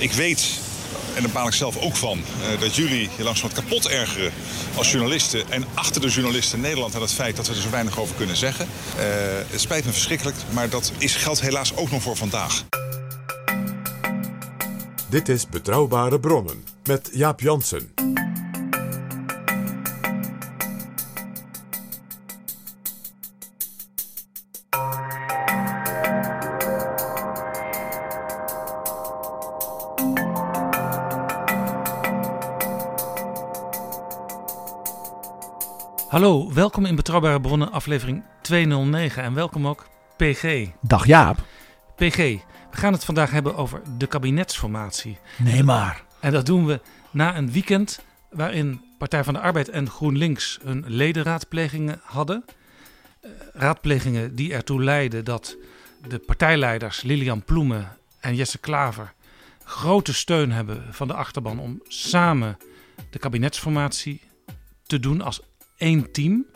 Ik weet, en daar baal ik zelf ook van, eh, dat jullie je langzamerhand kapot ergeren als journalisten. En achter de journalisten Nederland aan het feit dat we er zo weinig over kunnen zeggen. Eh, het spijt me verschrikkelijk, maar dat is, geldt helaas ook nog voor vandaag. Dit is Betrouwbare Bronnen met Jaap Jansen. Hallo, welkom in Betrouwbare Bronnen, aflevering 209 en welkom ook PG. Dag Jaap. PG, we gaan het vandaag hebben over de kabinetsformatie. Nee maar. En dat doen we na een weekend waarin Partij van de Arbeid en GroenLinks hun ledenraadplegingen hadden. Eh, raadplegingen die ertoe leidden dat de partijleiders Lilian Ploemen en Jesse Klaver grote steun hebben van de achterban om samen de kabinetsformatie te doen als één team.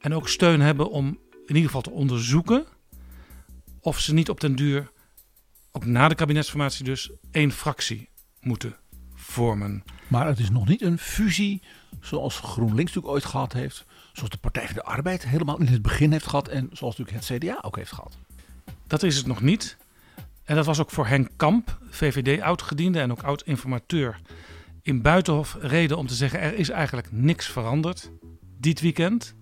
En ook steun hebben om in ieder geval te onderzoeken of ze niet op den duur, ook na de kabinetsformatie dus, één fractie moeten vormen. Maar het is nog niet een fusie zoals GroenLinks natuurlijk ooit gehad heeft. Zoals de Partij van de Arbeid helemaal in het begin heeft gehad. En zoals natuurlijk het CDA ook heeft gehad. Dat is het nog niet. En dat was ook voor Henk Kamp, VVD oud-gediende en ook oud-informateur, in Buitenhof reden om te zeggen: er is eigenlijk niks veranderd dit weekend.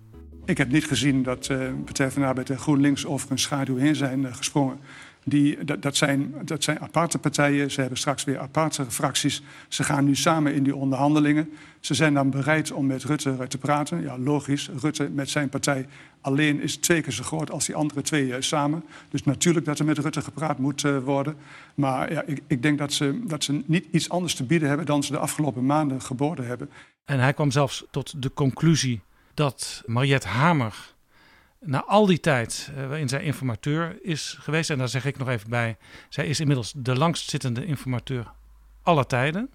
Ik heb niet gezien dat eh Partij van de Arbeid en GroenLinks over een schaduw heen zijn eh, gesprongen. Die, dat, dat, zijn, dat zijn aparte partijen. Ze hebben straks weer aparte fracties. Ze gaan nu samen in die onderhandelingen. Ze zijn dan bereid om met Rutte eh, te praten. Ja, logisch. Rutte met zijn partij alleen is twee keer zo groot als die andere twee samen. Dus natuurlijk dat er met Rutte gepraat moet worden. Maar ja, ik, ik denk dat ze, dat ze niet iets anders te bieden hebben dan ze de afgelopen maanden geboden hebben. En hij kwam zelfs tot de conclusie dat Mariette Hamer na al die tijd eh, waarin zij informateur is geweest, en daar zeg ik nog even bij, zij is inmiddels de langstzittende informateur aller tijden,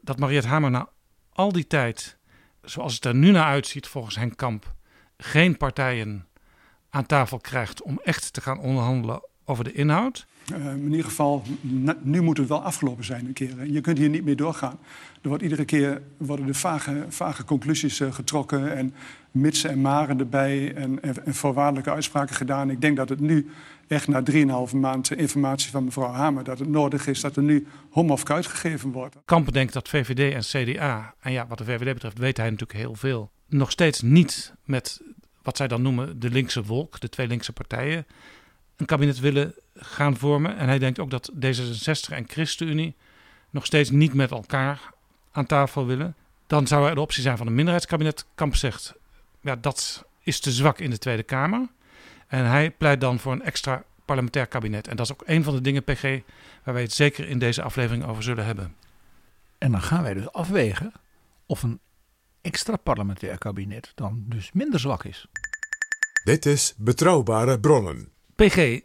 dat Mariette Hamer na al die tijd, zoals het er nu naar uitziet volgens Henk Kamp, geen partijen aan tafel krijgt om echt te gaan onderhandelen over de inhoud. Uh, in ieder geval, nu moet het wel afgelopen zijn een keer. Je kunt hier niet meer doorgaan. Er wordt iedere keer worden er vage, vage conclusies uh, getrokken en mitsen en maren erbij en, voorwaardelijke uitspraken gedaan. Ik denk dat het nu echt na 3,5 maand informatie van mevrouw Hamer... dat het nodig is dat er nu hom of kuit gegeven wordt. Kampen denkt dat VVD en CDA, en ja, wat de VVD betreft weet hij natuurlijk heel veel... nog steeds niet met wat zij dan noemen de linkse wolk, de twee linkse partijen... een kabinet willen gaan vormen. En hij denkt ook dat D66 en ChristenUnie nog steeds niet met elkaar aan tafel willen. Dan zou er de optie zijn van een minderheidskabinet. Kamp zegt, ja, dat is te zwak in de Tweede Kamer. En hij pleit dan voor een extra parlementair kabinet. En dat is ook een van de dingen, PG, waar wij het zeker in deze aflevering over zullen hebben. En dan gaan wij dus afwegen of een extra parlementair kabinet dan dus minder zwak is. Dit is Betrouwbare Bronnen. PG,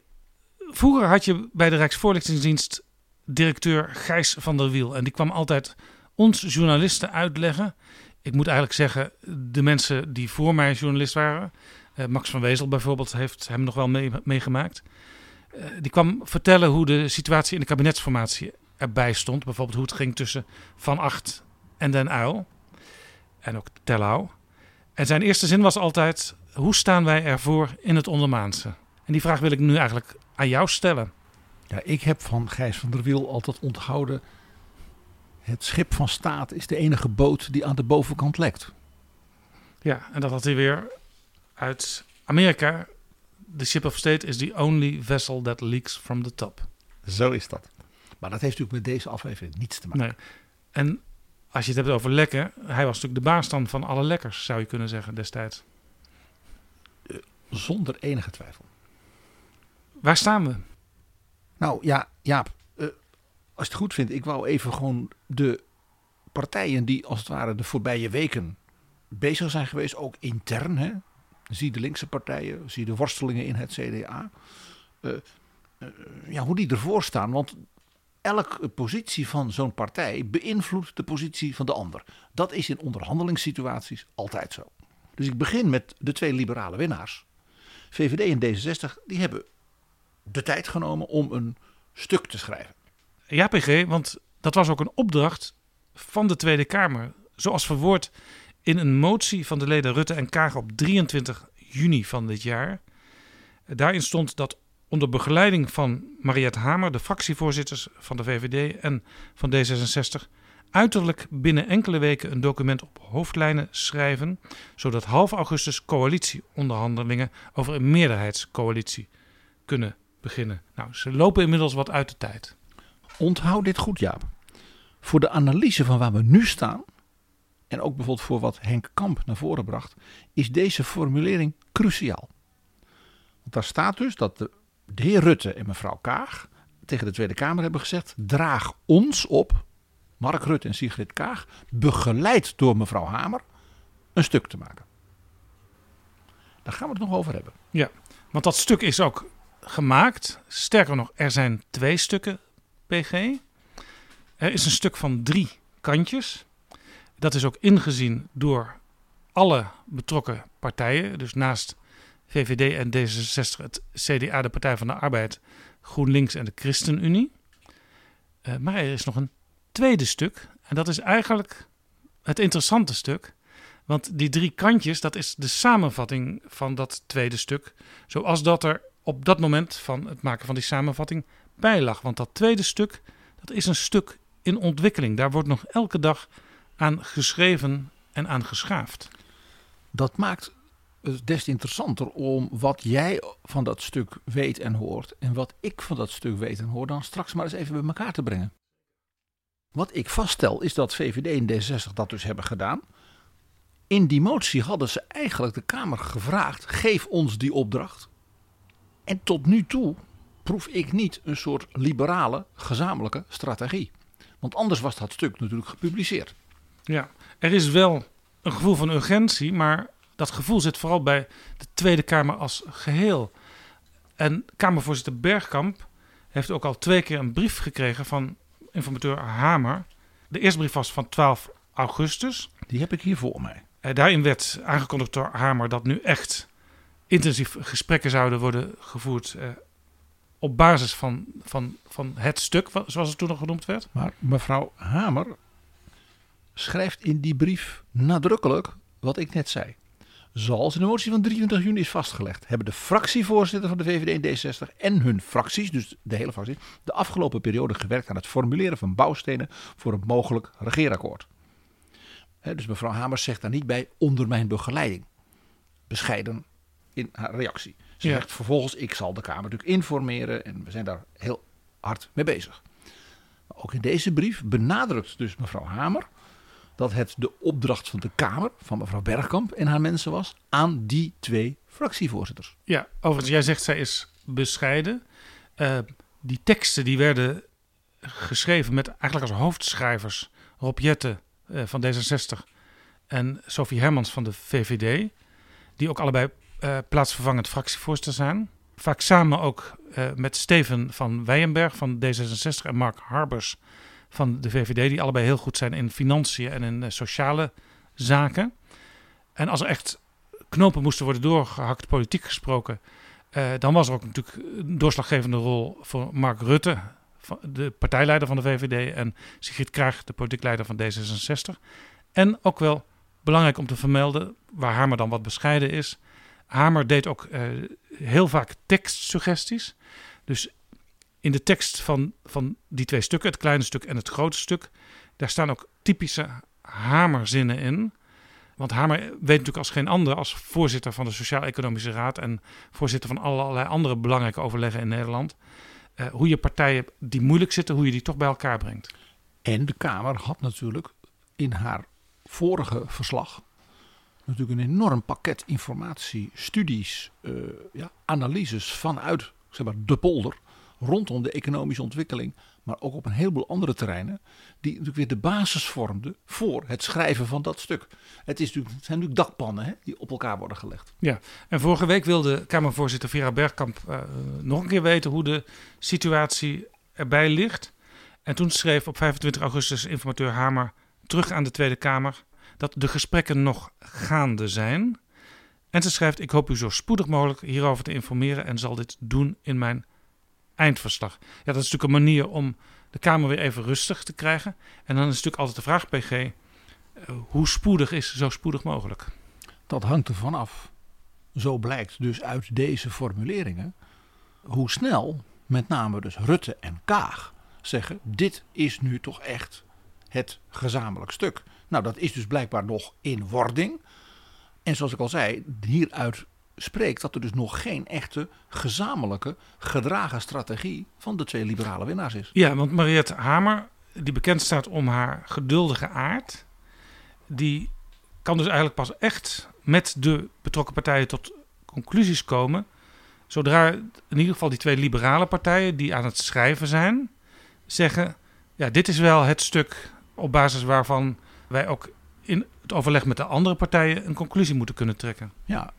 vroeger had je bij de Rijksvoorlichtingsdienst directeur Gijs van der Wiel. En die kwam altijd ons journalisten uitleggen. Ik moet eigenlijk zeggen, de mensen die voor mij journalist waren. Uh, Max van Wezel bijvoorbeeld heeft hem nog wel mee, meegemaakt. Uh, die kwam vertellen hoe de situatie in de kabinetsformatie erbij stond. Bijvoorbeeld hoe het ging tussen Van Acht en Den Uil. En ook Tellau. En zijn eerste zin was altijd, hoe staan wij ervoor in het ondermaanse? En die vraag wil ik nu eigenlijk aan jou stellen. Ja, ik heb van Gijs van der Wiel altijd onthouden. Het schip van staat is de enige boot die aan de bovenkant lekt. Ja, en dat had hij weer uit Amerika. The ship of state is the only vessel that leaks from the top. Zo is dat. Maar dat heeft natuurlijk met deze aflevering niets te maken. Nee. En als je het hebt over lekken, hij was natuurlijk de baas dan van alle lekkers, zou je kunnen zeggen destijds. Zonder enige twijfel. Waar staan we? Nou ja, Jaap, als je het goed vindt, ik wou even gewoon de partijen die als het ware de voorbije weken bezig zijn geweest, ook intern. Hè? Zie de linkse partijen, zie de worstelingen in het CDA. Uh, uh, ja, hoe die ervoor staan. Want elke positie van zo'n partij beïnvloedt de positie van de ander. Dat is in onderhandelingssituaties altijd zo. Dus ik begin met de twee liberale winnaars. VVD en D66, die hebben de tijd genomen om een stuk te schrijven. Ja, PG, want dat was ook een opdracht van de Tweede Kamer. Zoals verwoord in een motie van de leden Rutte en Kaag op 23 juni van dit jaar. Daarin stond dat onder begeleiding van Mariette Hamer, de fractievoorzitters van de VVD en van D66, uiterlijk binnen enkele weken een document op hoofdlijnen schrijven, zodat half augustus coalitieonderhandelingen over een meerderheidscoalitie kunnen beginnen. Nou, ze lopen inmiddels wat uit de tijd. Onthoud dit goed, Jaap. Voor de analyse van waar we nu staan, en ook bijvoorbeeld voor wat Henk Kamp naar voren bracht, is deze formulering cruciaal. Want daar staat dus dat de, de heer Rutte en mevrouw Kaag tegen de Tweede Kamer hebben gezegd: draag ons op, Mark Rutte en Sigrid Kaag, begeleid door mevrouw Hamer, een stuk te maken. Daar gaan we het nog over hebben. Ja, want dat stuk is ook gemaakt. Sterker nog, er zijn twee stukken PG. Er is een stuk van drie kantjes. Dat is ook ingezien door alle betrokken partijen. Dus naast VVD en D66 het CDA, de Partij van de Arbeid, GroenLinks en de ChristenUnie. Uh, maar er is nog een tweede stuk. En dat is eigenlijk het interessante stuk. Want die drie kantjes, dat is de samenvatting van dat tweede stuk. Zoals dat er op dat moment van het maken van die samenvatting bij lag. Want dat tweede stuk, dat is een stuk in ontwikkeling. Daar wordt nog elke dag aan geschreven en aan geschaafd. Dat maakt het des te interessanter om wat jij van dat stuk weet en hoort en wat ik van dat stuk weet en hoor dan straks maar eens even bij elkaar te brengen. Wat ik vaststel is dat VVD en D66 dat dus hebben gedaan. In die motie hadden ze eigenlijk de Kamer gevraagd: geef ons die opdracht. En tot nu toe proef ik niet een soort liberale gezamenlijke strategie. Want anders was dat stuk natuurlijk gepubliceerd. Ja, er is wel een gevoel van urgentie, maar dat gevoel zit vooral bij de Tweede Kamer als geheel. En Kamervoorzitter Bergkamp heeft ook al twee keer een brief gekregen van informateur Hamer. De eerste brief was van 12 augustus. Die heb ik hier voor mij. Eh, daarin werd aangekondigd door Hamer dat nu echt intensief gesprekken zouden worden gevoerd. Op basis van, van, van het stuk, zoals het toen nog genoemd werd. Maar mevrouw Hamer schrijft in die brief nadrukkelijk wat ik net zei. Zoals in de motie van 23 juni is vastgelegd, hebben de fractievoorzitter van de VVD en D66 en hun fracties, dus de hele fractie, de afgelopen periode gewerkt aan het formuleren van bouwstenen voor een mogelijk regeerakkoord. dus mevrouw Hamers zegt daar niet bij onder mijn begeleiding. Bescheiden in haar reactie. Ze ja. zegt vervolgens, ik zal de Kamer natuurlijk informeren en we zijn daar heel hard mee bezig. Ook in deze brief benadrukt dus mevrouw Hamer dat het de opdracht van de Kamer, van mevrouw Bergkamp en haar mensen was, aan die twee fractievoorzitters. Ja, overigens, jij zegt zij is bescheiden. Uh, die teksten die werden geschreven met eigenlijk als hoofdschrijvers Rob Jette uh, van D66 en Sophie Hermans van de VVD, die ook allebei uh, plaatsvervangend fractievoorzitter zijn. Vaak samen ook met Steven van Weyenberg van D66 en Mark Harbers van de VVD, die allebei heel goed zijn in financiën en in sociale zaken. En als er echt knopen moesten worden doorgehakt, politiek gesproken, dan was er ook natuurlijk een doorslaggevende rol voor Mark Rutte, de partijleider van de VVD, en Sigrid Kraag, de politiek leider van D66. En ook wel belangrijk om te vermelden, waar Hamer dan wat bescheiden is, Hamer deed ook uh, heel vaak tekstsuggesties. Dus in de tekst van, van die twee stukken, het kleine stuk en het grote stuk, daar staan ook typische Hamerzinnen in. Want Hamer weet natuurlijk als geen ander, als voorzitter van de Sociaal-Economische Raad en voorzitter van allerlei andere belangrijke overleggen in Nederland, uh, hoe je partijen die moeilijk zitten, hoe je die toch bij elkaar brengt. En de Kamer had natuurlijk in haar vorige verslag natuurlijk een enorm pakket informatie, studies, uh, ja, analyses vanuit zeg maar, de polder rondom de economische ontwikkeling, maar ook op een heleboel andere terreinen, die natuurlijk weer de basis vormden voor het schrijven van dat stuk. Het, is natuurlijk, het zijn natuurlijk dakpannen hè, die op elkaar worden gelegd. Ja, en vorige week wilde Kamervoorzitter Vera Bergkamp uh, nog een keer weten hoe de situatie erbij ligt. En toen schreef op 25 augustus informateur Hamer terug aan de Tweede Kamer dat de gesprekken nog gaande zijn. En ze schrijft: Ik hoop u zo spoedig mogelijk hierover te informeren en zal dit doen in mijn eindverslag. Ja, dat is natuurlijk een manier om de Kamer weer even rustig te krijgen. En dan is natuurlijk altijd de vraag, PG, eh, hoe spoedig is zo spoedig mogelijk? Dat hangt ervan af. Zo blijkt dus uit deze formuleringen hoe snel met name dus Rutte en Kaag zeggen: dit is nu toch echt het gezamenlijk stuk. Nou, dat is dus blijkbaar nog in wording. En zoals ik al zei, hieruit spreekt dat er dus nog geen echte gezamenlijke gedragen strategie van de twee liberale winnaars is. Ja, want Mariette Hamer, die bekend staat om haar geduldige aard, die kan dus eigenlijk pas echt met de betrokken partijen tot conclusies komen. Zodra in ieder geval die twee liberale partijen die aan het schrijven zijn, zeggen: ja, dit is wel het stuk op basis waarvan wij ook in het overleg met de andere partijen een conclusie moeten kunnen trekken. Ja,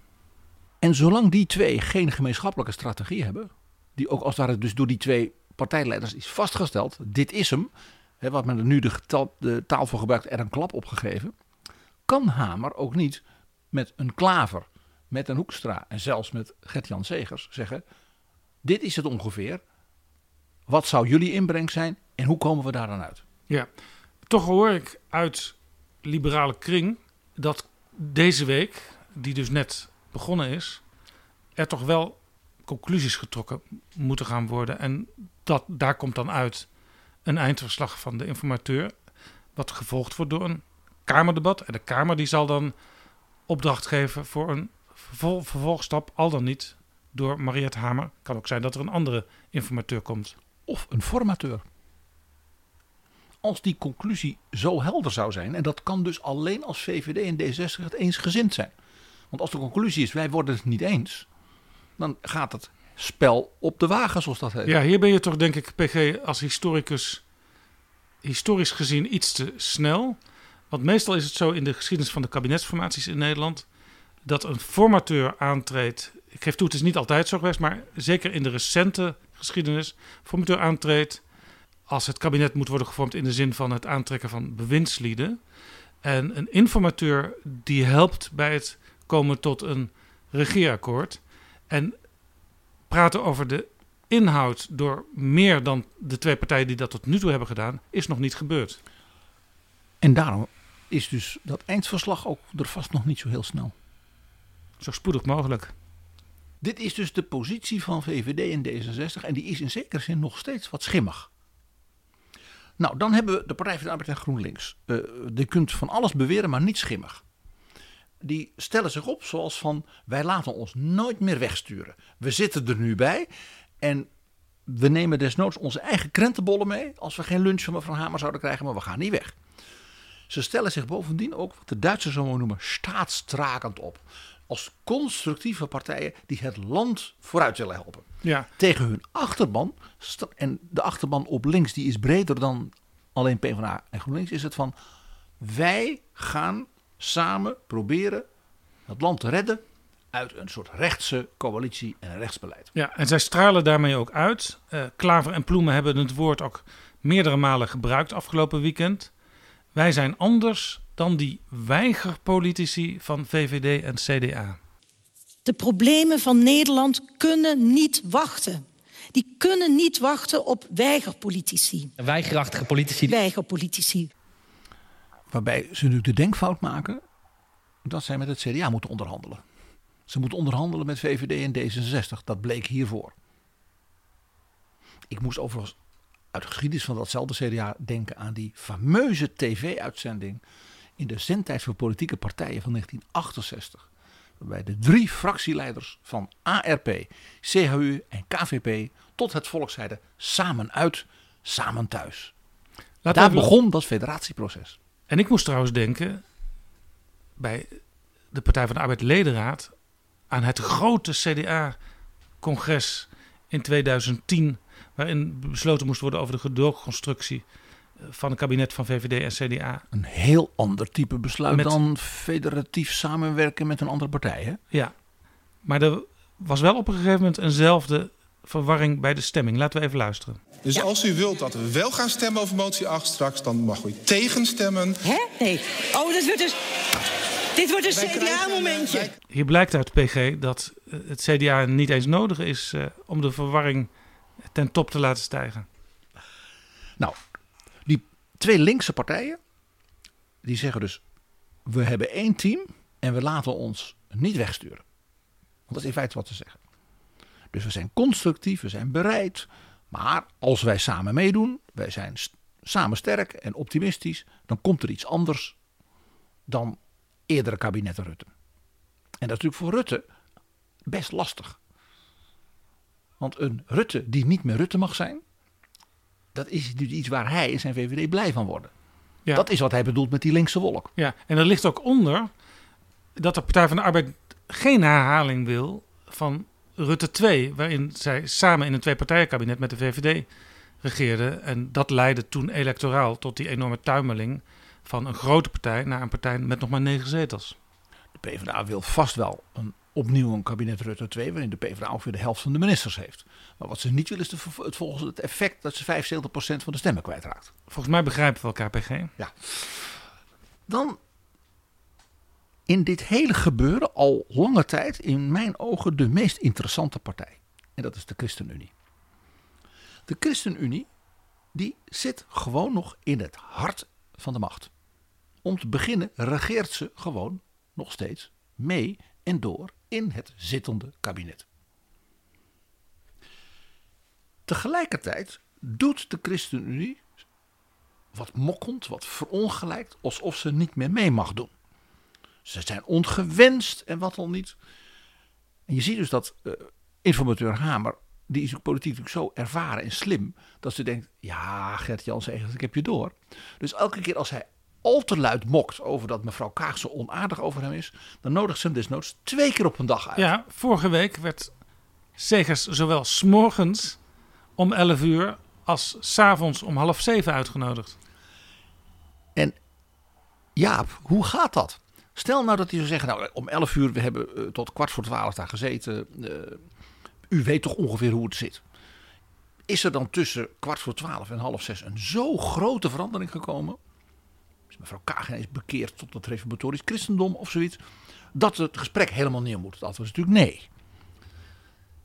en zolang die twee geen gemeenschappelijke strategie hebben, die ook als het ware dus door die twee partijleiders is vastgesteld, dit is hem, hè, wat men er nu de, taal, de taal voor gebruikt, er een klap op gegeven, kan Hamer ook niet met een klaver, met een Hoekstra en zelfs met Gert-Jan Segers zeggen, dit is het ongeveer, wat zou jullie inbreng zijn en hoe komen we daar dan uit? Ja, toch hoor ik uit liberale kring dat deze week, die dus net begonnen is, er toch wel conclusies getrokken moeten gaan worden. En dat, daar komt dan uit een eindverslag van de informateur, wat gevolgd wordt door een Kamerdebat. En de Kamer die zal dan opdracht geven voor een vervolgstap, al dan niet door Mariette Hamer. Kan ook zijn dat er een andere informateur komt. Of een formateur. Als die conclusie zo helder zou zijn, en dat kan dus alleen als VVD en D66 het eensgezind zijn. Want als de conclusie is, wij worden het niet eens, dan gaat het spel op de wagen, zoals dat heet. Ja, hier ben je toch, denk ik, PG, als historicus, historisch gezien iets te snel. Want meestal is het zo in de geschiedenis van de kabinetsformaties in Nederland, dat een formateur aantreedt. Ik geef toe, het is niet altijd zo geweest, maar zeker in de recente geschiedenis, formateur aantreedt als het kabinet moet worden gevormd in de zin van het aantrekken van bewindslieden. En een informateur die helpt bij het komen tot een regeerakkoord. En praten over de inhoud door meer dan de twee partijen die dat tot nu toe hebben gedaan, is nog niet gebeurd. En daarom is dus dat eindverslag ook er vast nog niet zo heel snel. Zo spoedig mogelijk. Dit is dus de positie van VVD en D66 en die is in zekere zin nog steeds wat schimmig. Nou, dan hebben we de Partij van de Arbeid en GroenLinks. Uh, je kunt van alles beweren, maar niet schimmig die stellen zich op zoals van wij laten ons nooit meer wegsturen. We zitten er nu bij en we nemen desnoods onze eigen krentenbollen mee als we geen lunch van mevrouw Hamer zouden krijgen, maar we gaan niet weg. Ze stellen zich bovendien ook wat de Duitsers zo noemen staatstrakend op. Als constructieve partijen die het land vooruit willen helpen. Ja. Tegen hun achterban, en de achterban op links die is breder dan alleen PvdA en GroenLinks, is het van wij gaan samen proberen het land te redden uit een soort rechtse coalitie en rechtsbeleid. Ja, en zij stralen daarmee ook uit. Uh, Klaver en Ploemen hebben het woord ook meerdere malen gebruikt afgelopen weekend. Wij zijn anders dan die weigerpolitici van VVD en CDA. De problemen van Nederland kunnen niet wachten. Die kunnen niet wachten op weigerpolitici. Weigerachtige politici. Weigerpolitici. Waarbij ze nu de denkfout maken dat zij met het CDA moeten onderhandelen. Ze moeten onderhandelen met VVD en D66. Dat bleek hiervoor. Ik moest overigens uit de geschiedenis van datzelfde CDA denken aan die fameuze tv-uitzending in de zendtijd voor politieke partijen van 1968. Waarbij de drie fractieleiders van ARP, CHU en KVP tot het volk zeiden samen uit, samen thuis. Laten Daar begon dat federatieproces. En ik moest trouwens denken bij de Partij van de Arbeid ledenraad aan het grote CDA-congres in 2010, waarin besloten moest worden over de gedoogconstructie van een kabinet van VVD en CDA. Een heel ander type besluit Met- dan federatief samenwerken met een andere partij. Hè? Ja, maar er was wel op een gegeven moment eenzelfde verwarring bij de stemming. Laten we even luisteren. Dus als u wilt dat we wel gaan stemmen over motie 8 straks, dan mag u tegenstemmen. Hè? Nee. Oh, dat wordt dus... Dit wordt een CDA-momentje. Hier blijkt uit PG dat eh, het CDA niet eens nodig is eh, om de verwarring ten top te laten stijgen. Nou, twee linkse partijen, die zeggen dus, we hebben één team en we laten ons niet wegsturen. Want dat is in feite wat ze zeggen. Dus we zijn constructief, we zijn bereid. Maar als wij samen meedoen, wij zijn samen sterk en optimistisch, dan komt er iets anders dan eerdere kabinetten Rutte. En dat is natuurlijk voor Rutte best lastig. Want een Rutte die niet meer Rutte mag zijn, dat is natuurlijk iets waar hij en zijn VVD blij van worden. Ja. Dat is wat hij bedoelt met die linkse wolk. Ja, en er ligt ook onder dat de Partij van de Arbeid geen herhaling wil van Rutte 2, waarin zij samen in een twee-partijenkabinet met de VVD regeerden. En dat leidde toen electoraal tot die enorme tuimeling van een grote partij naar een partij met nog maar negen zetels. De PvdA wil vast wel een, opnieuw een kabinet Rutte 2, waarin de PvdA ongeveer de helft van de ministers heeft. Maar wat ze niet willen is de, het, volgens het effect dat ze 75% van de stemmen kwijtraakt. Volgens mij begrijpen we elkaar, PG. Ja. Dan in dit hele gebeuren al lange tijd in mijn ogen de meest interessante partij. En dat is de ChristenUnie. De ChristenUnie die zit gewoon nog in het hart van de macht. Om te beginnen regeert ze gewoon nog steeds mee en door in het zittende kabinet. Tegelijkertijd doet de ChristenUnie wat mokkend, wat verongelijkt, alsof ze niet meer mee mag doen. Ze zijn ongewenst en wat al niet. En je ziet dus dat eh, informateur Hamer, die is ook politiek zo ervaren en slim, dat ze denkt, ja Gert-Jan Segers, ik heb je door. Dus elke keer als hij al te luid mokt over dat mevrouw Kaag zo onaardig over hem is, dan nodigt ze hem desnoods twee keer op een dag uit. Ja, vorige week werd Segers zowel s'morgens om 11 uur als s'avonds om half zeven uitgenodigd. En Jaap, hoe gaat dat? Stel nou dat hij zou zeggen, nou om 11 uur, we hebben eh, tot kwart voor 12 daar gezeten. eh, u weet toch ongeveer hoe het zit. Is er dan tussen kwart voor 12 en half zes een zo grote verandering gekomen? Is mevrouw Kaag ineens bekeerd tot het reformatorisch christendom of zoiets? Dat het gesprek helemaal neer moet. Het antwoord is natuurlijk nee.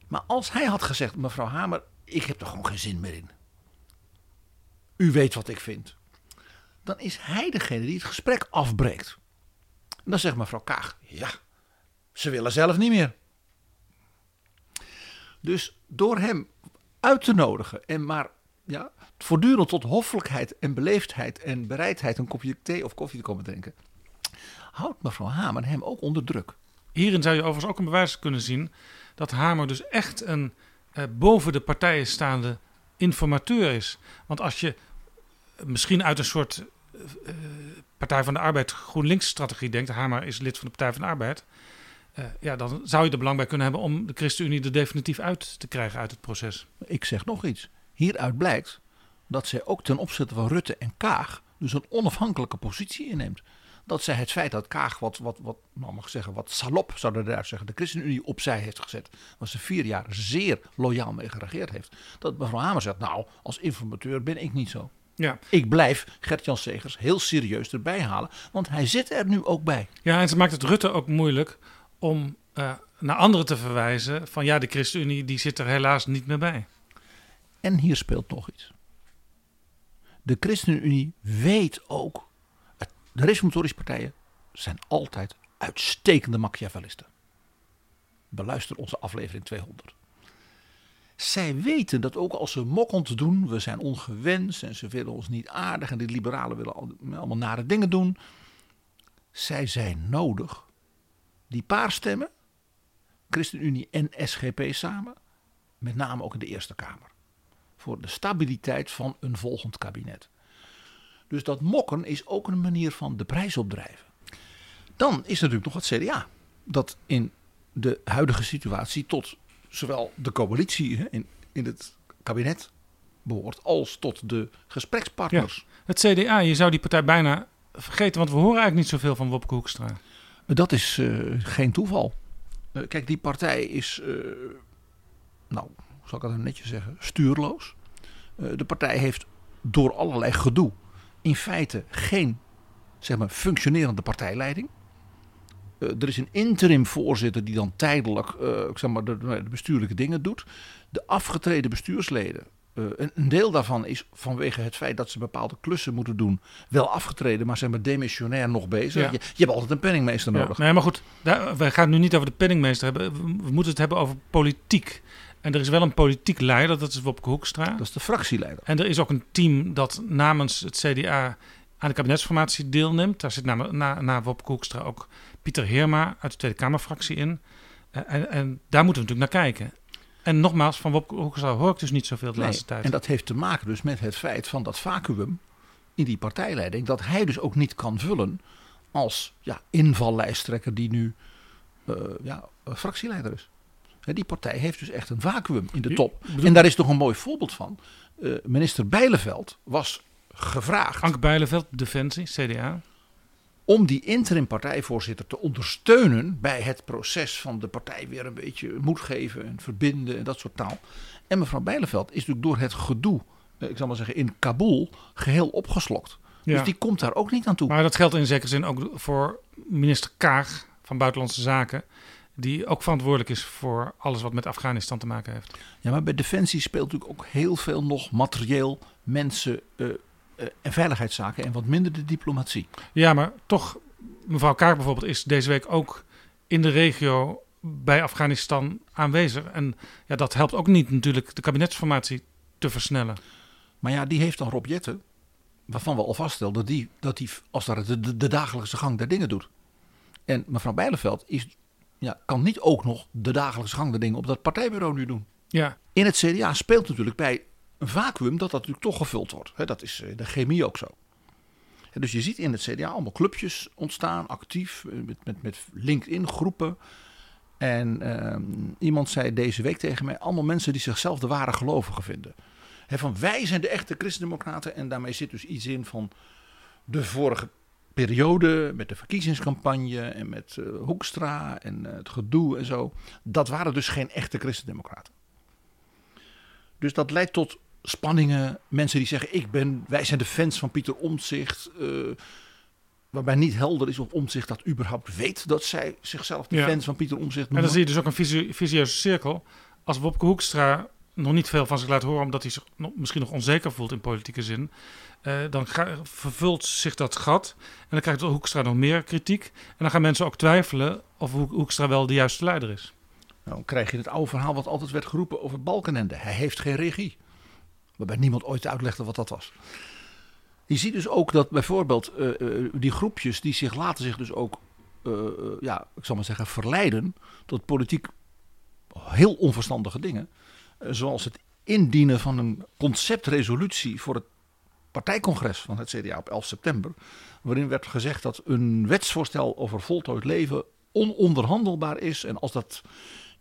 Maar als hij had gezegd, mevrouw Hamer, ik heb er gewoon geen zin meer in. U weet wat ik vind dan is hij degene die het gesprek afbreekt. En dan zegt mevrouw Kaag, ja, ze willen zelf niet meer. Dus door hem uit te nodigen en maar ja, voortdurend tot hoffelijkheid en beleefdheid en bereidheid een kopje thee of koffie te komen drinken, houdt mevrouw Hamer hem ook onder druk. Hierin zou je overigens ook een bewijs kunnen zien dat Hamer dus echt een eh, boven de partijen staande informateur is. Want als je misschien uit een soort eh, eh, Partij van de Arbeid GroenLinks strategie denkt, Hamer is lid van de Partij van de Arbeid, eh, ja, dan zou je er belang bij kunnen hebben om de ChristenUnie er definitief uit te krijgen uit het proces. Ik zeg nog iets. Hieruit blijkt dat zij ook ten opzichte van Rutte en Kaag dus een onafhankelijke positie inneemt. Dat zij het feit dat Kaag wat, wat, wat nou mag zeggen, wat salop zouden daar zeggen, de ChristenUnie opzij heeft gezet, waar ze vier jaar zeer loyaal mee geregeerd heeft. Dat mevrouw Hamer zegt, nou, als informateur ben ik niet zo. Ja. Ik blijf Gert-Jan Segers heel serieus erbij halen, want hij zit er nu ook bij. Ja, en ze maakt het Rutte ook moeilijk om eh, naar anderen te verwijzen van ja, de ChristenUnie die zit er helaas niet meer bij. En hier speelt nog iets. De ChristenUnie weet ook, de reformatorische partijen zijn altijd uitstekende Machiavellisten. beluister onze aflevering 200. Zij weten dat ook als ze mokkend doen, we zijn ongewenst en ze willen ons niet aardig en die liberalen willen allemaal nare dingen doen. Zij zijn nodig. Die paar stemmen, ChristenUnie en SGP samen, met name ook in de Eerste Kamer. Voor de stabiliteit van een volgend kabinet. Dus dat mokken is ook een manier van de prijs opdrijven. Dan is er natuurlijk nog het CDA. Dat in de huidige situatie tot zowel de coalitie in, in het kabinet behoort als tot de gesprekspartners. het CDA, je zou die partij bijna vergeten, want we horen eigenlijk niet zoveel van Wopke Hoekstra. Dat is uh, geen toeval. Uh, kijk, die partij is, uh, nou, zal ik dat netjes zeggen, stuurloos. de partij heeft door allerlei gedoe in feite geen zeg maar, functionerende partijleiding. Uh, er is een interim voorzitter die dan tijdelijk uh, zeg maar, de, de, bestuurlijke dingen doet. De afgetreden bestuursleden, uh, een, een, deel daarvan is vanwege het feit dat ze bepaalde klussen moeten doen, wel afgetreden, maar zijn maar demissionair nog bezig. Ja. Je, je, hebt altijd een penningmeester ja. nodig. Nee, maar goed, daar, we gaan het nu niet over de penningmeester hebben. We, we moeten het hebben over politiek. En er is wel een politiek leider, dat is Wopke Hoekstra. Dat is de fractieleider. En er is ook een team dat namens het CDA aan de kabinetsformatie deelneemt. Daar zit na, na, na Wopke Hoekstra ook Pieter Heerma uit de Tweede Kamerfractie in. Uh, en, en, daar moeten we natuurlijk naar kijken. En nogmaals, van Wopke Hoekstra hoor ik dus niet zoveel de nee, laatste tijd. En dat heeft te maken dus met het feit van dat vacuüm in die partijleiding. Dat hij dus ook niet kan vullen als ja, invallijsttrekker die nu uh, ja, fractieleider is. Die partij heeft dus echt een vacuüm in de top. En daar is toch een mooi voorbeeld van. Uh, minister Bijleveld was gevraagd. Anke Bijleveld, Defensie, CDA. Om die interim partijvoorzitter te ondersteunen bij het proces van de partij weer een beetje moed geven en verbinden en dat soort taal. En mevrouw Bijleveld is natuurlijk door het gedoe, ik zal maar zeggen, in Kabul geheel opgeslokt. Ja. Dus die komt daar ook niet aan toe. Maar dat geldt in zekere zin ook voor minister Kaag van Buitenlandse Zaken die ook verantwoordelijk is voor alles wat met Afghanistan te maken heeft. Ja, maar bij Defensie speelt natuurlijk ook heel veel nog materieel, mensen uh, uh, en veiligheidszaken en wat minder de diplomatie. Ja, maar toch, mevrouw Kaak bijvoorbeeld is deze week ook in de regio bij Afghanistan aanwezig. En ja, dat helpt ook niet natuurlijk de kabinetsformatie te versnellen. Maar ja, die heeft dan Rob Jetten, waarvan we al vaststelden dat die, dat die als daar de, de, de dagelijkse gang der dingen doet. En mevrouw Bijleveld is ja, kan niet ook nog de dagelijkse gang de dingen op dat partijbureau nu doen. Ja. In het CDA speelt natuurlijk bij een vacuüm dat dat natuurlijk toch gevuld wordt. dat is in de chemie ook zo. dus je ziet in het CDA allemaal clubjes ontstaan, actief, met, met, met LinkedIn groepen. En uh, iemand zei deze week tegen mij, allemaal mensen die zichzelf de ware gelovigen vinden. He, van wij zijn de echte christendemocraten en daarmee zit dus iets in van de vorige periode met de verkiezingscampagne en met uh, Hoekstra en uh, het gedoe en zo. Dat waren dus geen echte christendemocraten. Dus dat leidt tot spanningen. Mensen die zeggen, ik ben, wij zijn de fans van Pieter Omtzigt. Uh, waarbij niet helder is of Omtzigt dat überhaupt weet dat zij zichzelf de ja. fans van Pieter Omtzigt noemen. En dan zie je dus ook een visieuze cirkel. Als Wopke Hoekstra nog niet veel van zich laat horen, omdat hij zich misschien nog onzeker voelt in politieke zin. Uh, dan vervult zich dat gat. En dan krijgt Hoekstra nog meer kritiek. En dan gaan mensen ook twijfelen of Hoekstra wel de juiste leider is. Nou, dan krijg je het oude verhaal wat altijd werd geroepen over Balkenende. Hij heeft geen regie. Waarbij niemand ooit uitlegde wat dat was. Je ziet dus ook dat bijvoorbeeld uh, uh, die groepjes die zich laten zich dus ook, ja, ik zal maar zeggen, verleiden tot politiek heel onverstandige dingen. Zoals het indienen van een conceptresolutie voor het partijcongres van het CDA op 11 september. Waarin werd gezegd dat een wetsvoorstel over voltooid leven ononderhandelbaar is. En als dat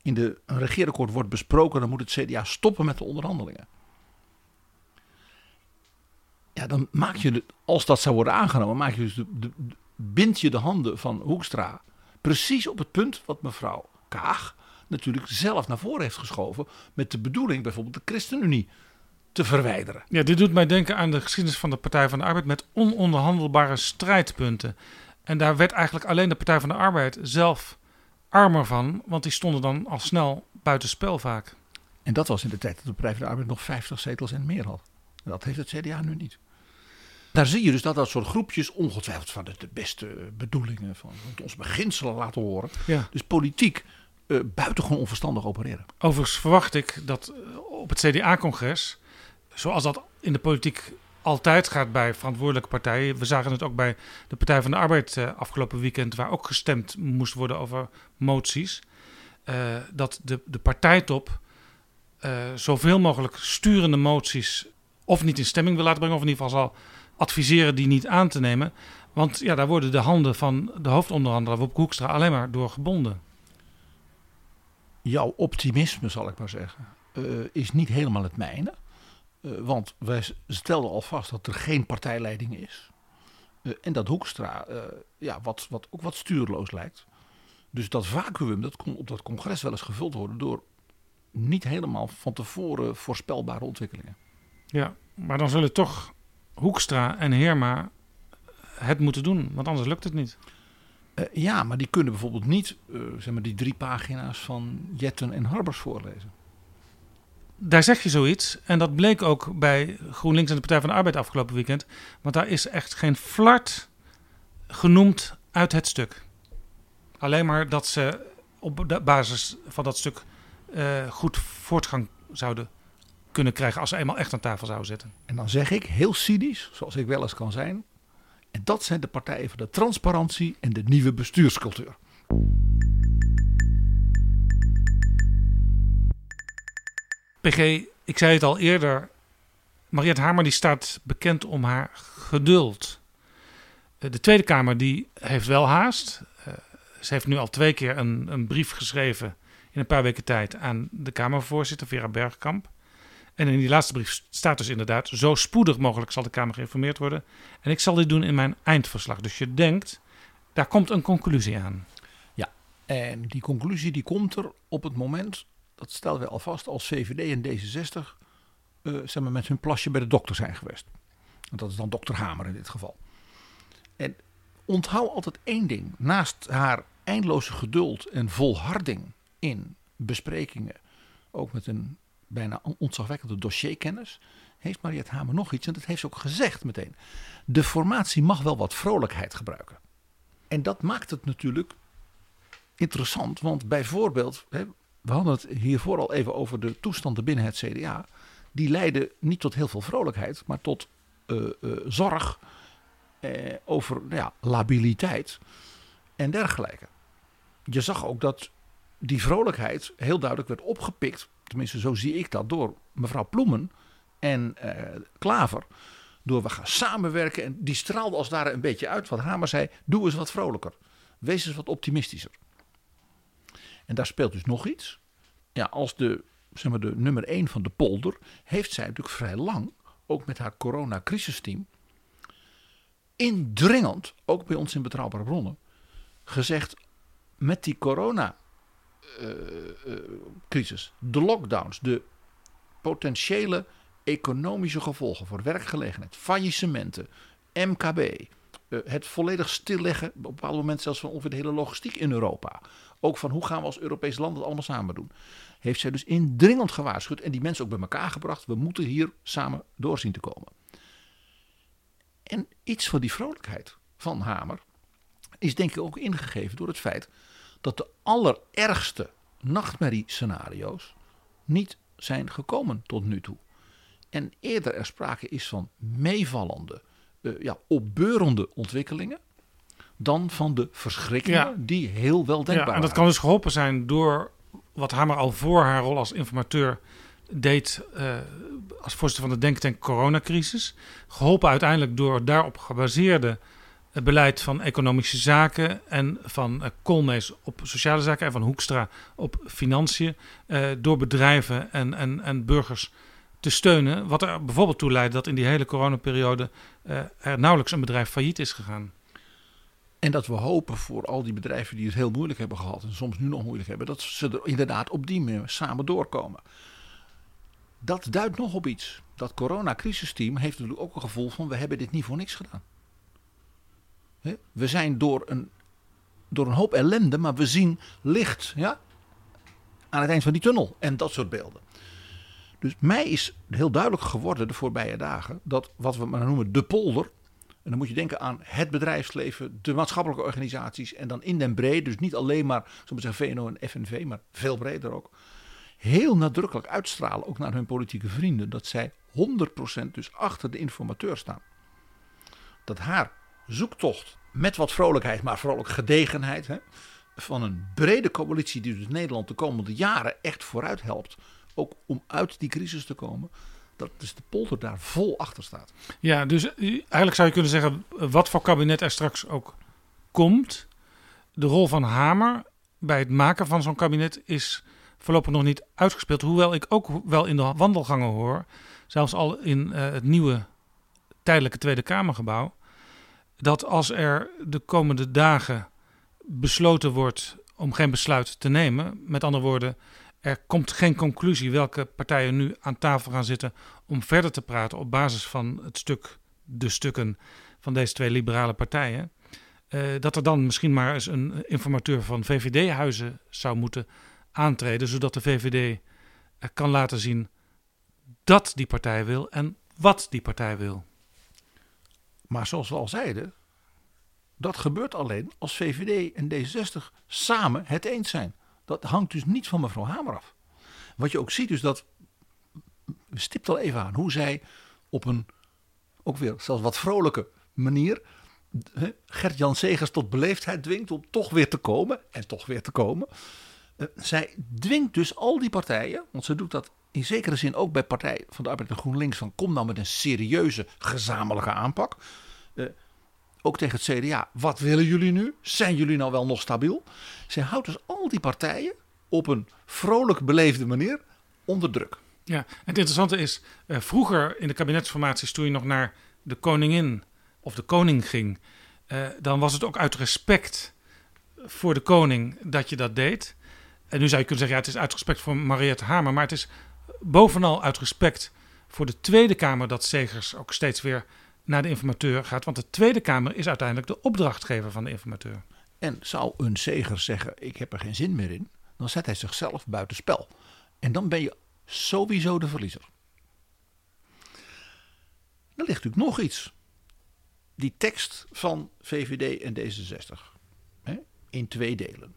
in de, een regeerakkoord wordt besproken, dan moet het CDA stoppen met de onderhandelingen. Ja, dan maak je, als dat zou worden aangenomen, maak je dus bind je de handen van Hoekstra precies op het punt wat mevrouw Kaag natuurlijk zelf naar voren heeft geschoven. Met de bedoeling bijvoorbeeld de ChristenUnie te verwijderen. Ja, dit doet mij denken aan de geschiedenis van de Partij van de Arbeid met ononderhandelbare strijdpunten. En daar werd eigenlijk alleen de Partij van de Arbeid zelf armer van, want die stonden dan al snel buitenspel vaak. En dat was in de tijd dat de Partij van de Arbeid nog 50 zetels en meer had. Dat heeft het CDA nu niet. Daar zie je dus dat dat soort groepjes ongetwijfeld van de, de beste bedoelingen van ons beginselen laten horen. Ja. Dus politiek uh, buitengewoon onverstandig opereren. Overigens verwacht ik dat eh, op het CDA-congres, zoals dat in de politiek altijd gaat bij verantwoordelijke partijen. We zagen het ook bij de Partij van de Arbeid uh, afgelopen weekend, waar ook gestemd moest worden over moties. Dat de, de partijtop zoveel mogelijk sturende moties of niet in stemming wil laten brengen, of in ieder geval zal adviseren die niet aan te nemen. Want ja, daar worden de handen van de hoofdonderhandelaar Wopke Hoekstra alleen maar door gebonden. Jouw optimisme, zal ik maar zeggen, is niet helemaal het mijne. Uh, want wij stelden al vast dat er geen partijleiding is. Uh, en dat Hoekstra ja, wat, wat, ook wat stuurloos lijkt. Dus dat vacuüm dat kon op dat congres wel eens gevuld worden door niet helemaal van tevoren voorspelbare ontwikkelingen. Ja, maar dan zullen toch Hoekstra en Heerma het moeten doen, want anders lukt het niet. Ja, maar die kunnen bijvoorbeeld niet zeg maar die drie pagina's van Jetten en Harbers voorlezen daar zeg je zoiets. En dat bleek ook bij GroenLinks en de Partij van de Arbeid afgelopen weekend. Want daar is echt geen flart genoemd uit het stuk. Alleen maar dat ze op de basis van dat stuk uh, goed voortgang zouden kunnen krijgen als ze eenmaal echt aan tafel zouden zitten. En dan zeg ik heel cynisch, zoals ik wel eens kan zijn. En dat zijn de partijen van de transparantie en de nieuwe bestuurscultuur. PG, ik zei het al eerder. Mariette Hamer die staat bekend om haar geduld. Eh, de Tweede Kamer die heeft wel haast. Uh, ze heeft nu al twee keer een, een, brief geschreven in een paar weken tijd aan de Kamervoorzitter Vera Bergkamp. En in die laatste brief staat dus inderdaad: zo spoedig mogelijk zal de Kamer geïnformeerd worden. En ik zal dit doen in mijn eindverslag. Dus je denkt, daar komt een conclusie aan. Ja, en die conclusie die komt er op het moment dat stelden we alvast als VVD en D66 uh, zeg maar, met hun plasje bij de dokter zijn geweest. Want dat is dan dokter Hamer in dit geval. En onthoud altijd één ding. Naast haar eindeloze geduld en volharding in besprekingen, ook met een bijna ontzagwekkende dossierkennis, heeft Mariette Hamer nog iets. En dat heeft ze ook gezegd meteen. De formatie mag wel wat vrolijkheid gebruiken. En dat maakt het natuurlijk interessant. Want bijvoorbeeld, we hadden het hiervoor al even over de toestanden binnen het CDA. Die leiden niet tot heel veel vrolijkheid, maar tot uh, uh, zorg eh, over nou ja, labiliteit en dergelijke. Je zag ook dat die vrolijkheid heel duidelijk werd opgepikt, tenminste zo zie ik dat, door mevrouw Ploemen en Klaver. Door we gaan samenwerken en die straalde als daar een beetje uit. Wat Hamer zei, doe eens wat vrolijker. Wees eens wat optimistischer. En daar speelt dus nog iets. Ja, als de, zeg maar, de nummer 1 van de polder heeft zij natuurlijk vrij lang, ook met haar coronacrisisteam, indringend, ook bij ons in Betrouwbare Bronnen, gezegd met die corona crisis, de lockdowns, de potentiële economische gevolgen voor werkgelegenheid, faillissementen, MKB, uh, het volledig stilleggen, op een bepaald moment zelfs van ongeveer de hele logistiek in Europa. Ook van hoe gaan we als Europees land het allemaal samen doen. Heeft zij dus indringend gewaarschuwd en die mensen ook bij elkaar gebracht. We moeten hier samen doorzien te komen. En iets van die vrolijkheid van Hamer is denk ik ook ingegeven door het feit dat de allerergste nachtmerrie-scenario's niet zijn gekomen tot nu toe. En eerder er sprake is van meevallende, uh, ja, opbeurende ontwikkelingen dan van de verschrikkingen die heel wel denkbaar ja, En dat kan dus geholpen zijn door wat Hamer al voor haar rol als informateur deed uh, als voorzitter van de denktank coronacrisis. Geholpen uiteindelijk door daarop gebaseerde uh, beleid van economische zaken en van uh, Koolmees op sociale zaken en van Hoekstra op financiën. door bedrijven en, en, en burgers te steunen. Wat er bijvoorbeeld toe leidde dat in die hele coronaperiode er nauwelijks een bedrijf failliet is gegaan. En dat we hopen voor al die bedrijven die het heel moeilijk hebben gehad en soms nu nog moeilijk hebben, dat ze er inderdaad op die manier samen doorkomen. Dat duidt nog op iets. Dat coronacrisisteam heeft natuurlijk ook een gevoel van we hebben dit niet voor niks gedaan. We zijn door een, door een hoop ellende, maar we zien licht ja, aan het eind van die tunnel en dat soort beelden. Dus mij is heel duidelijk geworden de voorbije dagen dat wat we maar noemen de polder En dan moet je denken aan het bedrijfsleven, de maatschappelijke organisaties en dan in den breed, dus niet alleen maar, zeggen, VNO en FNV, maar veel breder ook. Heel nadrukkelijk uitstralen, ook naar hun politieke vrienden, dat zij 100% dus achter de informateur staan. Dat haar zoektocht met wat vrolijkheid, maar vooral ook gedegenheid, hè, van een brede coalitie die dus Nederland de komende jaren echt vooruit helpt, ook om uit die crisis te komen, dat dus de polder daar vol achter staat. Ja, dus eigenlijk zou je kunnen zeggen, wat voor kabinet er straks ook komt, de rol van Hamer bij het maken van zo'n kabinet is voorlopig nog niet uitgespeeld. Hoewel ik ook wel in de wandelgangen hoor, zelfs al in uh, het nieuwe tijdelijke Tweede Kamergebouw, dat als er de komende dagen besloten wordt om geen besluit te nemen, met andere woorden, er komt geen conclusie welke partijen nu aan tafel gaan zitten om verder te praten op basis van het stuk, de stukken van deze twee liberale partijen. Uh, dat er dan misschien maar eens een informateur van VVD-huizen zou moeten aantreden, zodat de VVD kan laten zien dat die partij wil en wat die partij wil. Maar zoals we al zeiden, dat gebeurt alleen als VVD en D66 samen het eens zijn. Dat hangt dus niet van mevrouw Hamer af. Wat je ook ziet is dat, stipt al even aan, hoe zij op een, ook weer zelfs wat vrolijke manier, Gert-Jan Segers tot beleefdheid dwingt om toch weer te komen en toch weer te komen. Eh, zij dwingt dus al die partijen, want ze doet dat in zekere zin ook bij Partij van de Arbeid en GroenLinks, van kom nou met een serieuze gezamenlijke aanpak. Uh, ook tegen het CDA, wat willen jullie nu? Zijn jullie nou wel nog stabiel? Zij houdt dus al die partijen op een vrolijk beleefde manier onder druk. Ja, en het interessante is, uh, vroeger in de kabinetsformaties toen je nog naar de koningin of de koning ging, uh, dan was het ook uit respect voor de koning dat je dat deed. En nu zou je kunnen zeggen, ja, het is uit respect voor Mariette Hamer, maar het is bovenal uit respect voor de Tweede Kamer dat Zegers ook steeds weer naar de informateur gaat. Want de Tweede Kamer is uiteindelijk de opdrachtgever van de informateur. En zou een zeger zeggen: Ik heb er geen zin meer in, dan zet hij zichzelf buiten spel. En dan ben je sowieso de verliezer. Er ligt natuurlijk nog iets. Die tekst van VVD en D66 hè, in twee delen.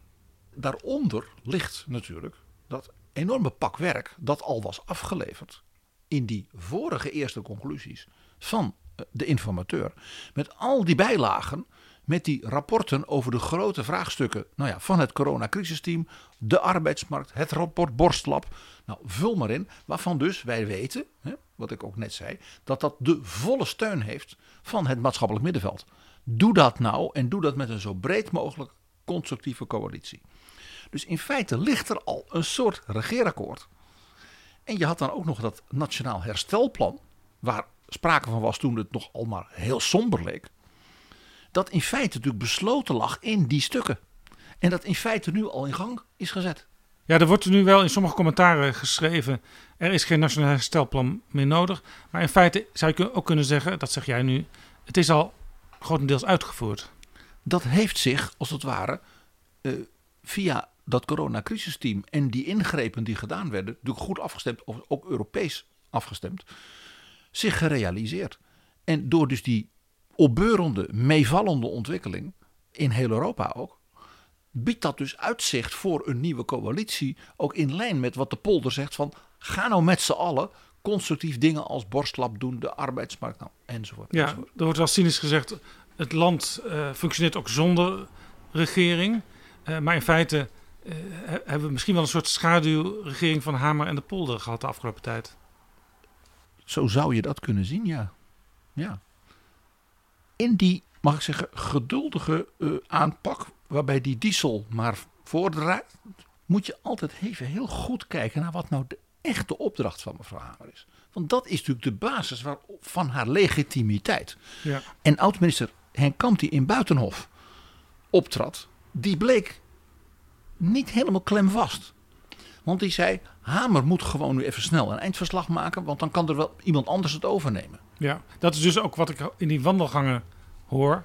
Daaronder ligt natuurlijk dat enorme pak werk dat al was afgeleverd in die vorige eerste conclusies van de informateur. Met al die bijlagen, met die rapporten over de grote vraagstukken nou ja, van het coronacrisisteam, de arbeidsmarkt, het rapport Borstlab. Nou, vul maar in, waarvan dus wij weten, hè, wat ik ook net zei, dat dat de volle steun heeft van het maatschappelijk middenveld. Doe dat nou en doe dat met een zo breed mogelijk constructieve coalitie. Dus in feite ligt er al een soort regeerakkoord. En je had dan ook nog dat Nationaal Herstelplan, waar sprake van was toen het nog al maar heel somber leek. Dat in feite natuurlijk besloten lag in die stukken. En dat in feite nu al in gang is gezet. Ja, er wordt nu wel in sommige commentaren geschreven. Er is geen nationaal herstelplan meer nodig. Maar in feite zou je ook kunnen zeggen, dat zeg jij nu, het is al grotendeels uitgevoerd. Dat heeft zich, als het ware, uh, via dat coronacrisisteam en die ingrepen die gedaan werden, natuurlijk goed afgestemd, of ook Europees afgestemd zich gerealiseerd. En door dus die opbeurende, meevallende ontwikkeling, in heel Europa ook, biedt dat dus uitzicht voor een nieuwe coalitie. Ook in lijn met wat de polder zegt van ga nou met z'n allen constructief dingen als borstlap doen, de arbeidsmarkt nou, enzovoort. Ja, enzovoort. er wordt wel cynisch gezegd, het land uh, functioneert ook zonder regering. Uh, maar in feite uh, hebben we misschien wel een soort schaduwregering van Hamer en de polder gehad de afgelopen tijd. Zo zou je dat kunnen zien, ja. ja. In die, mag ik zeggen, geduldige uh, aanpak, waarbij die diesel maar voordraait, moet je altijd even heel goed kijken naar wat nou de echte opdracht van mevrouw Hamer is. Want dat is natuurlijk de basis van haar legitimiteit. Ja. En oud-minister Henk Kamp, die in Buitenhof optrad, die bleek niet helemaal klemvast. Want die zei: Hamer moet gewoon nu even snel een eindverslag maken, want dan kan er wel iemand anders het overnemen. Ja, dat is dus ook wat ik in die wandelgangen hoor.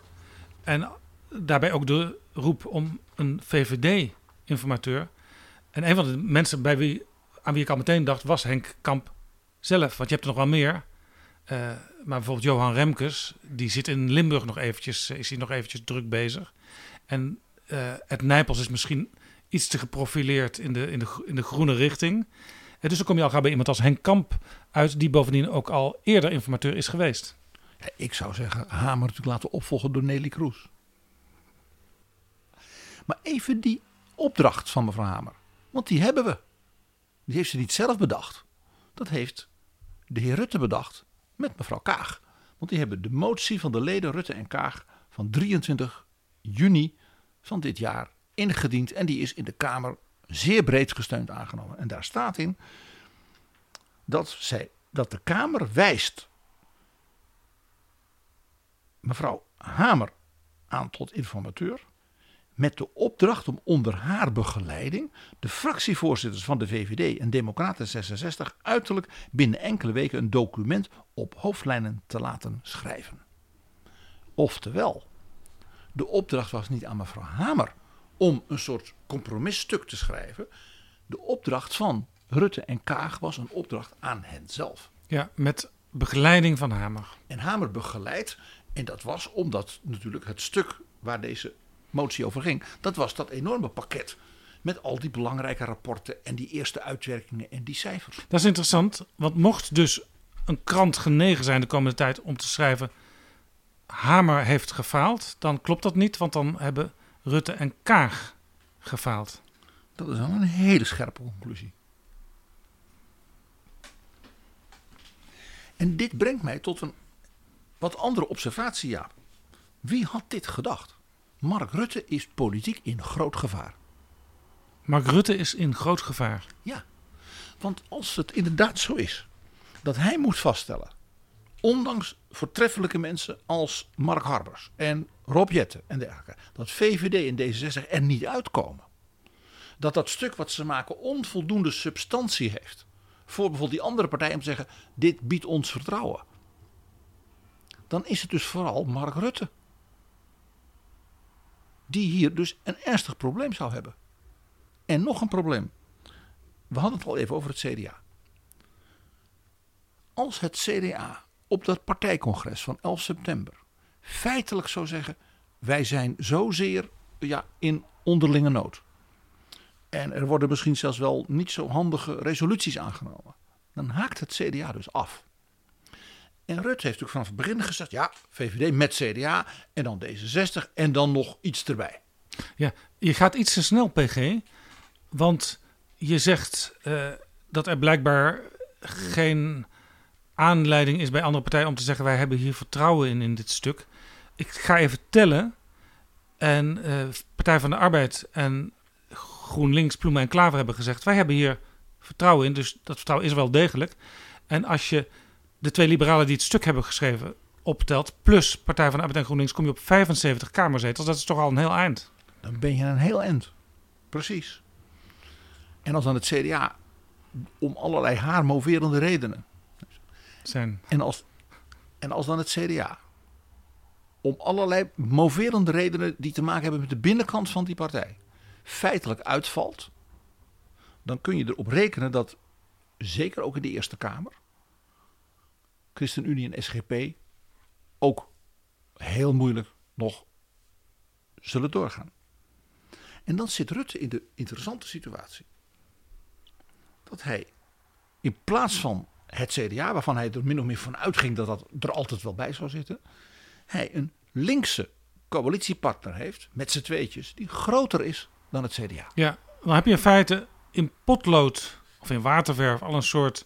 En daarbij ook de roep om een VVD-informateur. En een van de mensen bij wie, aan wie ik al meteen dacht was Henk Kamp zelf. Want je hebt er nog wel meer. Uh, maar bijvoorbeeld Johan Remkes, die zit in Limburg nog eventjes, is hij nog eventjes druk bezig. En uh, het Nijpels is misschien iets te geprofileerd in de, in de, in de groene richting. En dus dan kom je al gauw bij iemand als Henk Kamp uit, die bovendien ook al eerder informateur is geweest. Ja, ik zou zeggen, Hamer natuurlijk laten opvolgen door Nelly Kroes. Maar even die opdracht van mevrouw Hamer. Want die hebben we. Die heeft ze niet zelf bedacht. Dat heeft de heer Rutte bedacht met mevrouw Kaag. Want die hebben de motie van de leden Rutte en Kaag van 23 juni van dit jaar ingediend. En die is in de Kamer zeer breed gesteund aangenomen. En daar staat in dat, zij, dat de Kamer wijst mevrouw Hamer aan tot informateur. Met de opdracht om onder haar begeleiding de fractievoorzitters van de VVD en Democraten 66 uiterlijk binnen enkele weken een document op hoofdlijnen te laten schrijven. Oftewel, de opdracht was niet aan mevrouw Hamer om een soort compromisstuk te schrijven. De opdracht van Rutte en Kaag was een opdracht aan hen zelf. Ja, met begeleiding van Hamer. En Hamer begeleidt, en dat was omdat natuurlijk het stuk waar deze motie over ging, dat was dat enorme pakket met al die belangrijke rapporten en die eerste uitwerkingen en die cijfers. Dat is interessant, want mocht dus een krant genegen zijn de komende tijd om te schrijven Hamer heeft gefaald, dan klopt dat niet, want dan hebben Rutte en Kaag gefaald. Dat is wel een hele scherpe conclusie. En dit brengt mij tot een wat andere observatie, ja. Wie had dit gedacht? Mark Rutte is politiek in groot gevaar. Mark Rutte is in groot gevaar? Ja, want als het inderdaad zo is dat hij moet vaststellen, ondanks voortreffelijke mensen als Mark Harbers en Rob Jetten en dergelijke, dat VVD en D66 er niet uitkomen. Dat dat stuk wat ze maken onvoldoende substantie heeft. Voor bijvoorbeeld die andere partij om te zeggen: dit biedt ons vertrouwen. Dan is het dus vooral Mark Rutte. Die hier dus een ernstig probleem zou hebben. En nog een probleem. We hadden het al even over het CDA. Als het CDA op dat partijcongres van 11 september feitelijk zou zeggen: wij zijn zozeer ja, in onderlinge nood. En er worden misschien zelfs wel niet zo handige resoluties aangenomen. Dan haakt het CDA dus af. En Rutte heeft natuurlijk vanaf het begin gezegd: ja, VVD met CDA en dan D66 en dan nog iets erbij. Ja, je gaat iets te snel, PG. Want je zegt uh, dat er blijkbaar geen aanleiding is bij andere partijen om te zeggen: wij hebben hier vertrouwen in in dit stuk. Ik ga even tellen. En uh, Partij van de Arbeid en GroenLinks, Ploemen en Klaver hebben gezegd: wij hebben hier vertrouwen in. Dus dat vertrouwen is wel degelijk. En als je de twee liberalen die het stuk hebben geschreven optelt, plus Partij van de Arbeid en GroenLinks, kom je op 75 kamerzetels. Dat is toch al een heel eind. Dan ben je een heel eind. Precies. En als dan het CDA om allerlei haarmoverende redenen. En als, en als dan het CDA om allerlei moverende redenen die te maken hebben met de binnenkant van die partij feitelijk uitvalt, dan kun je erop rekenen dat, zeker ook in de Eerste Kamer, ChristenUnie en SGP ook heel moeilijk nog zullen doorgaan. En dan zit Rutte in de interessante situatie dat hij in plaats van het CDA, waarvan hij er min of meer van uitging dat dat er altijd wel bij zou zitten, hij een linkse coalitiepartner heeft met z'n tweetjes die groter is dan het CDA. Ja, dan heb je in feite in potlood of in waterverf al een soort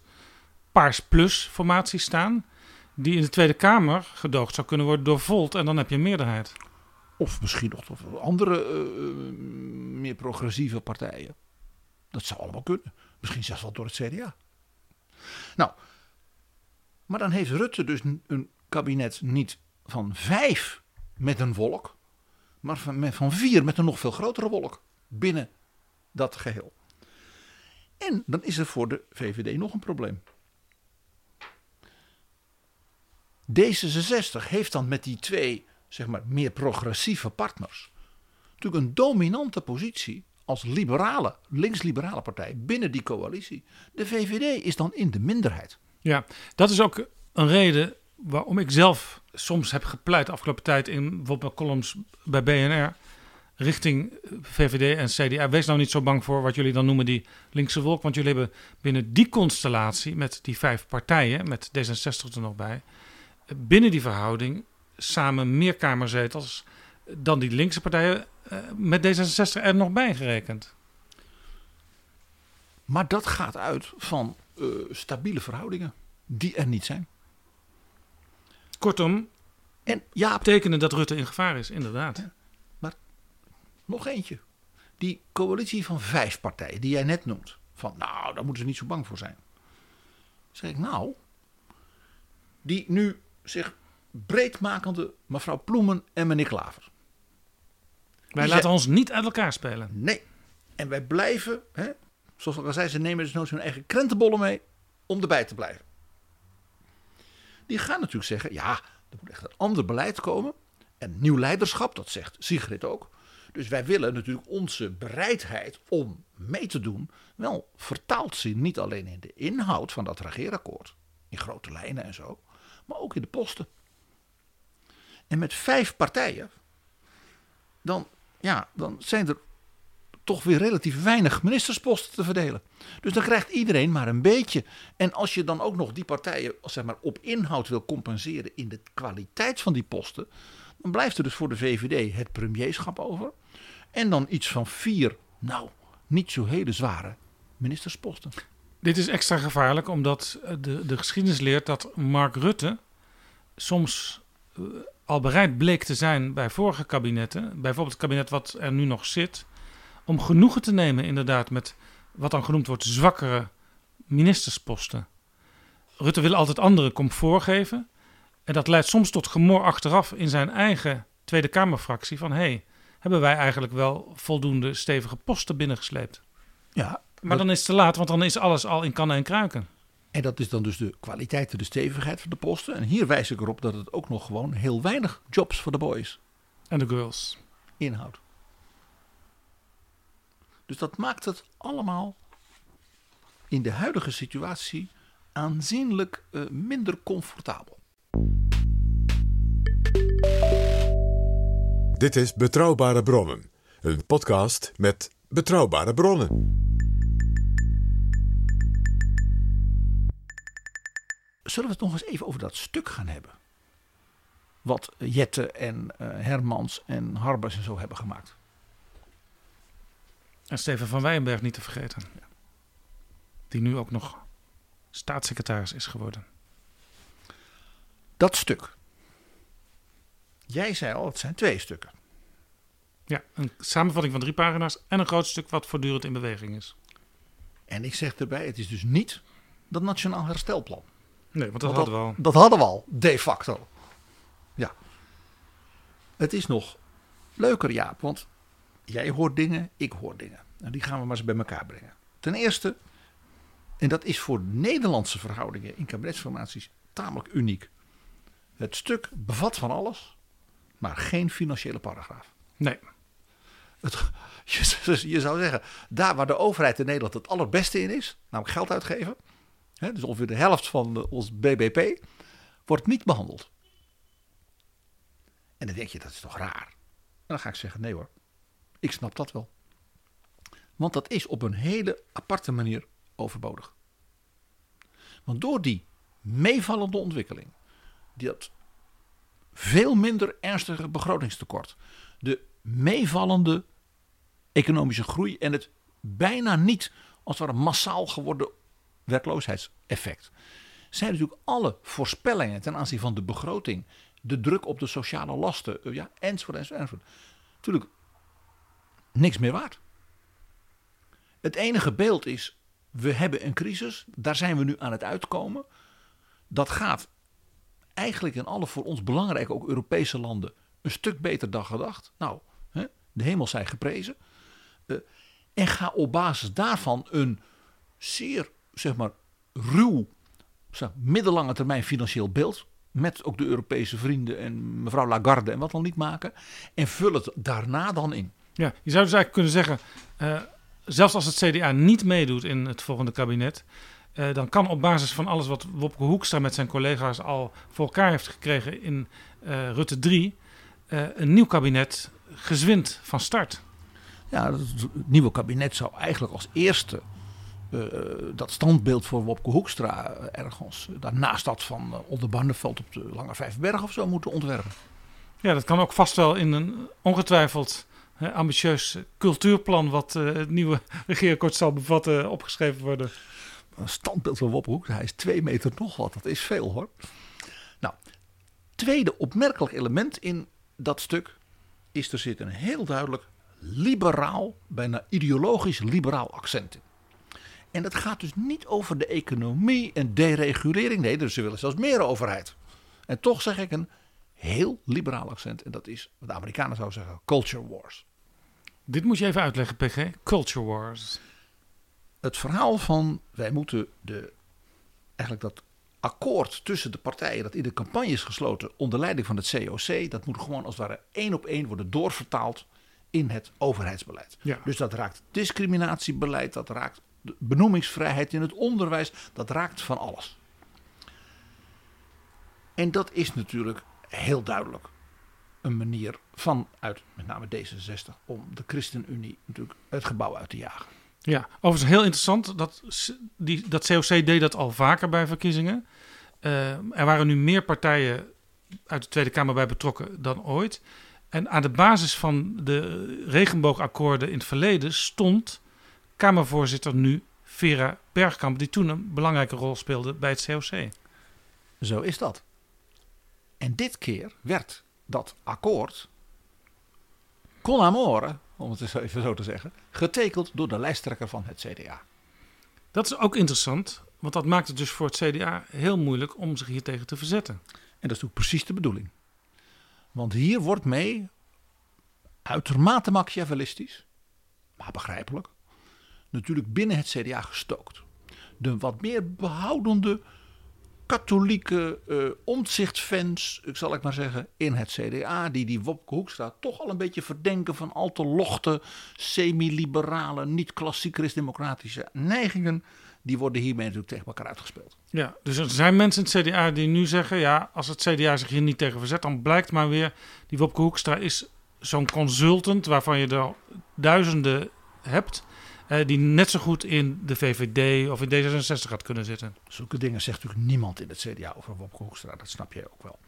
paars plus formatie staan. Die in de Tweede Kamer gedoogd zou kunnen worden door Volt. En dan heb je een meerderheid. Of misschien nog andere uh, meer progressieve partijen. Dat zou allemaal kunnen. Misschien zelfs wel door het CDA. Nou, maar dan heeft Rutte dus een kabinet niet van vijf met een wolk, maar van, van vier met een nog veel grotere wolk binnen dat geheel. En dan is er voor de VVD nog een probleem. D66 heeft dan met die twee zeg maar, meer progressieve partners natuurlijk een dominante positie als liberale, links-liberale partij binnen die coalitie. De VVD is dan in de minderheid. Ja, dat is ook een reden waarom ik zelf soms heb gepleit afgelopen tijd in bijvoorbeeld columns bij BNR richting VVD en CDA. Wees nou niet zo bang voor wat jullie dan noemen die linkse wolk. Want jullie hebben binnen die constellatie met die vijf partijen, met D66 er nog bij, binnen die verhouding samen meer kamerzetels dan die linkse partijen eh, met D66 er nog bij gerekend. Maar dat gaat uit van uh, stabiele verhoudingen die er niet zijn. Kortom, en ja, betekenen dat Rutte in gevaar is, inderdaad. Ja, maar nog eentje. Die coalitie van vijf partijen die jij net noemt. Van nou, daar moeten ze niet zo bang voor zijn. Zeg ik nou, die nu zich breedmakende mevrouw Ploemen en meneer Klaver. Wij laten ons niet uit elkaar spelen. Nee. En wij blijven, hè, zoals ik al zei, ze nemen dus nooit hun eigen krentenbollen mee om erbij te blijven. Die gaan natuurlijk zeggen, ja, er moet echt een ander beleid komen. En nieuw leiderschap, dat zegt Sigrid ook. Dus wij willen natuurlijk onze bereidheid om mee te doen wel vertaald zien. Niet alleen in de inhoud van dat regeerakkoord, in grote lijnen en zo, maar ook in de posten. En met vijf partijen, dan, ja, dan zijn er toch weer relatief weinig ministersposten te verdelen. Dus dan krijgt iedereen maar een beetje. En als je dan ook nog die partijen zeg maar, op inhoud wil compenseren in de kwaliteit van die posten, dan blijft er dus voor de VVD het premierschap over. En dan iets van vier, nou, niet zo hele zware ministersposten. Dit is extra gevaarlijk omdat de, de geschiedenis leert dat Mark Rutte soms eh, al bereid bleek te zijn bij vorige kabinetten, bijvoorbeeld het kabinet wat er nu nog zit, om genoegen te nemen inderdaad met wat dan genoemd wordt zwakkere ministersposten. Rutte wil altijd anderen comfort geven. En dat leidt soms tot gemor achteraf in zijn eigen Tweede Kamerfractie van... hé, hey, hebben wij eigenlijk wel voldoende stevige posten binnengesleept? Ja, maar dan is het te laat, want dan is alles al in kannen en kruiken. En dat is dan dus de kwaliteit en de stevigheid van de posten. En hier wijs ik erop dat het ook nog gewoon heel weinig jobs voor de boys. En de girls. Inhoud. Dus dat maakt het allemaal in de huidige situatie aanzienlijk uh, minder comfortabel. Dit is Betrouwbare Bronnen, een podcast met betrouwbare bronnen. Zullen we het nog eens even over dat stuk gaan hebben? Wat Jette en uh, Hermans en Harbers en zo hebben gemaakt. En Steven van Weyenberg niet te vergeten. Die nu ook nog staatssecretaris is geworden. Dat stuk. Jij zei al, het zijn twee stukken. Ja, een samenvatting van drie pagina's en een groot stuk wat voortdurend in beweging is. En ik zeg erbij, het is dus niet dat Nationaal Herstelplan. Nee, want dat, hadden we al. Dat hadden we al, de facto. Ja. Het is nog leuker, Jaap, want Jij hoort dingen, ik hoor dingen. En die gaan we maar eens bij elkaar brengen. Ten eerste, en dat is voor Nederlandse verhoudingen in kabinetsformaties tamelijk uniek. Het stuk bevat van alles, maar geen financiële paragraaf. Nee. Het, je, je, zou zeggen, daar waar de overheid in Nederland het allerbeste in is, namelijk geld uitgeven, hè, dus ongeveer de helft van ons BBP, wordt niet behandeld. En dan denk je, dat is toch raar? En dan ga ik zeggen, nee hoor. Ik snap dat wel. Want dat is op een hele aparte manier overbodig. Want door die meevallende ontwikkeling, dat veel minder ernstige begrotingstekort, de meevallende economische groei en het bijna niet als het ware massaal geworden werkloosheidseffect, zijn natuurlijk alle voorspellingen ten aanzien van de begroting, de druk op de sociale lasten, ja, enzovoort, enzovoort. Natuurlijk niks meer waard. Het enige beeld is, we hebben een crisis, daar zijn we nu aan het uitkomen. Dat gaat eigenlijk in alle voor ons belangrijke, ook Europese landen, een stuk beter dan gedacht. Nou, hè, de hemel zij geprezen. Uh, en ga op basis daarvan een zeer, zeg maar, ruw, zeg, middellange termijn financieel beeld met ook de Europese vrienden en mevrouw Lagarde en wat dan niet maken. En vul het daarna dan in. Ja, je zou dus eigenlijk kunnen zeggen, uh, zelfs als het CDA niet meedoet in het volgende kabinet, Uh, dan kan op basis van alles wat Wopke Hoekstra met zijn collega's al voor elkaar heeft gekregen in uh, Rutte 3, uh, een nieuw kabinet gezwind van start. Ja, het nieuwe kabinet zou eigenlijk als eerste dat standbeeld voor Wopke Hoekstra ergens daarnaast dat van Oldenbarneveld op de Lange Vijfberg of zo moeten ontwerpen. Ja, dat kan ook vast wel in een ongetwijfeld ambitieus cultuurplan wat het nieuwe regeerakkoord zal bevatten opgeschreven worden. Een standbeeld van Wopke Hoekstra, hij is twee meter nog wat, dat is veel hoor. Nou, tweede opmerkelijk element in dat stuk is er zit een heel duidelijk liberaal, bijna ideologisch liberaal accent in. En dat gaat dus niet over de economie en deregulering. Nee, dus ze willen zelfs meer overheid. En toch zeg ik een heel liberaal accent. En dat is wat de Amerikanen zouden zeggen: culture wars. Dit moet je even uitleggen, PG. Culture wars. Het verhaal van wij moeten de, eigenlijk dat akkoord tussen de partijen dat in de campagne is gesloten onder leiding van het COC, dat moet gewoon als het ware één op één worden doorvertaald in het overheidsbeleid. Ja. Dus dat raakt discriminatiebeleid, dat raakt benoemingsvrijheid in het onderwijs, dat raakt van alles. En dat is natuurlijk heel duidelijk een manier vanuit met name D66 om de ChristenUnie natuurlijk het gebouw uit te jagen. Ja, overigens heel interessant. Dat, die, dat COC deed dat al vaker bij verkiezingen. Uh, er waren nu meer partijen uit de Tweede Kamer bij betrokken dan ooit. En aan de basis van de regenboogakkoorden in het verleden stond Kamervoorzitter nu Vera Bergkamp, die toen een belangrijke rol speelde bij het COC. Zo is dat. En dit keer werd dat akkoord con amore, om het even zo te zeggen, getekend door de lijsttrekker van het CDA. Dat is ook interessant, want dat maakt het dus voor het CDA heel moeilijk om zich hier tegen te verzetten. En dat is ook precies de bedoeling. Want hier wordt mee, uitermate machiavellistisch, maar begrijpelijk, natuurlijk binnen het CDA gestookt. De wat meer behoudende katholieke uh, ik zal ik maar zeggen, in het CDA, die die Wopke Hoekstra toch al een beetje verdenken van al te lochte, semi-liberale, niet-klassiek christdemocratische neigingen, die worden hiermee natuurlijk tegen elkaar uitgespeeld. Ja, dus er zijn mensen in het CDA die nu zeggen, ja, als het CDA zich hier niet tegen verzet, dan blijkt maar weer, die Wopke Hoekstra is zo'n consultant waarvan je er duizenden hebt. Uh, die net zo goed in de VVD of in D66 gaat kunnen zitten. Zulke dingen zegt natuurlijk niemand in het CDA over Wopke Hoekstra. Dat snap jij ook wel.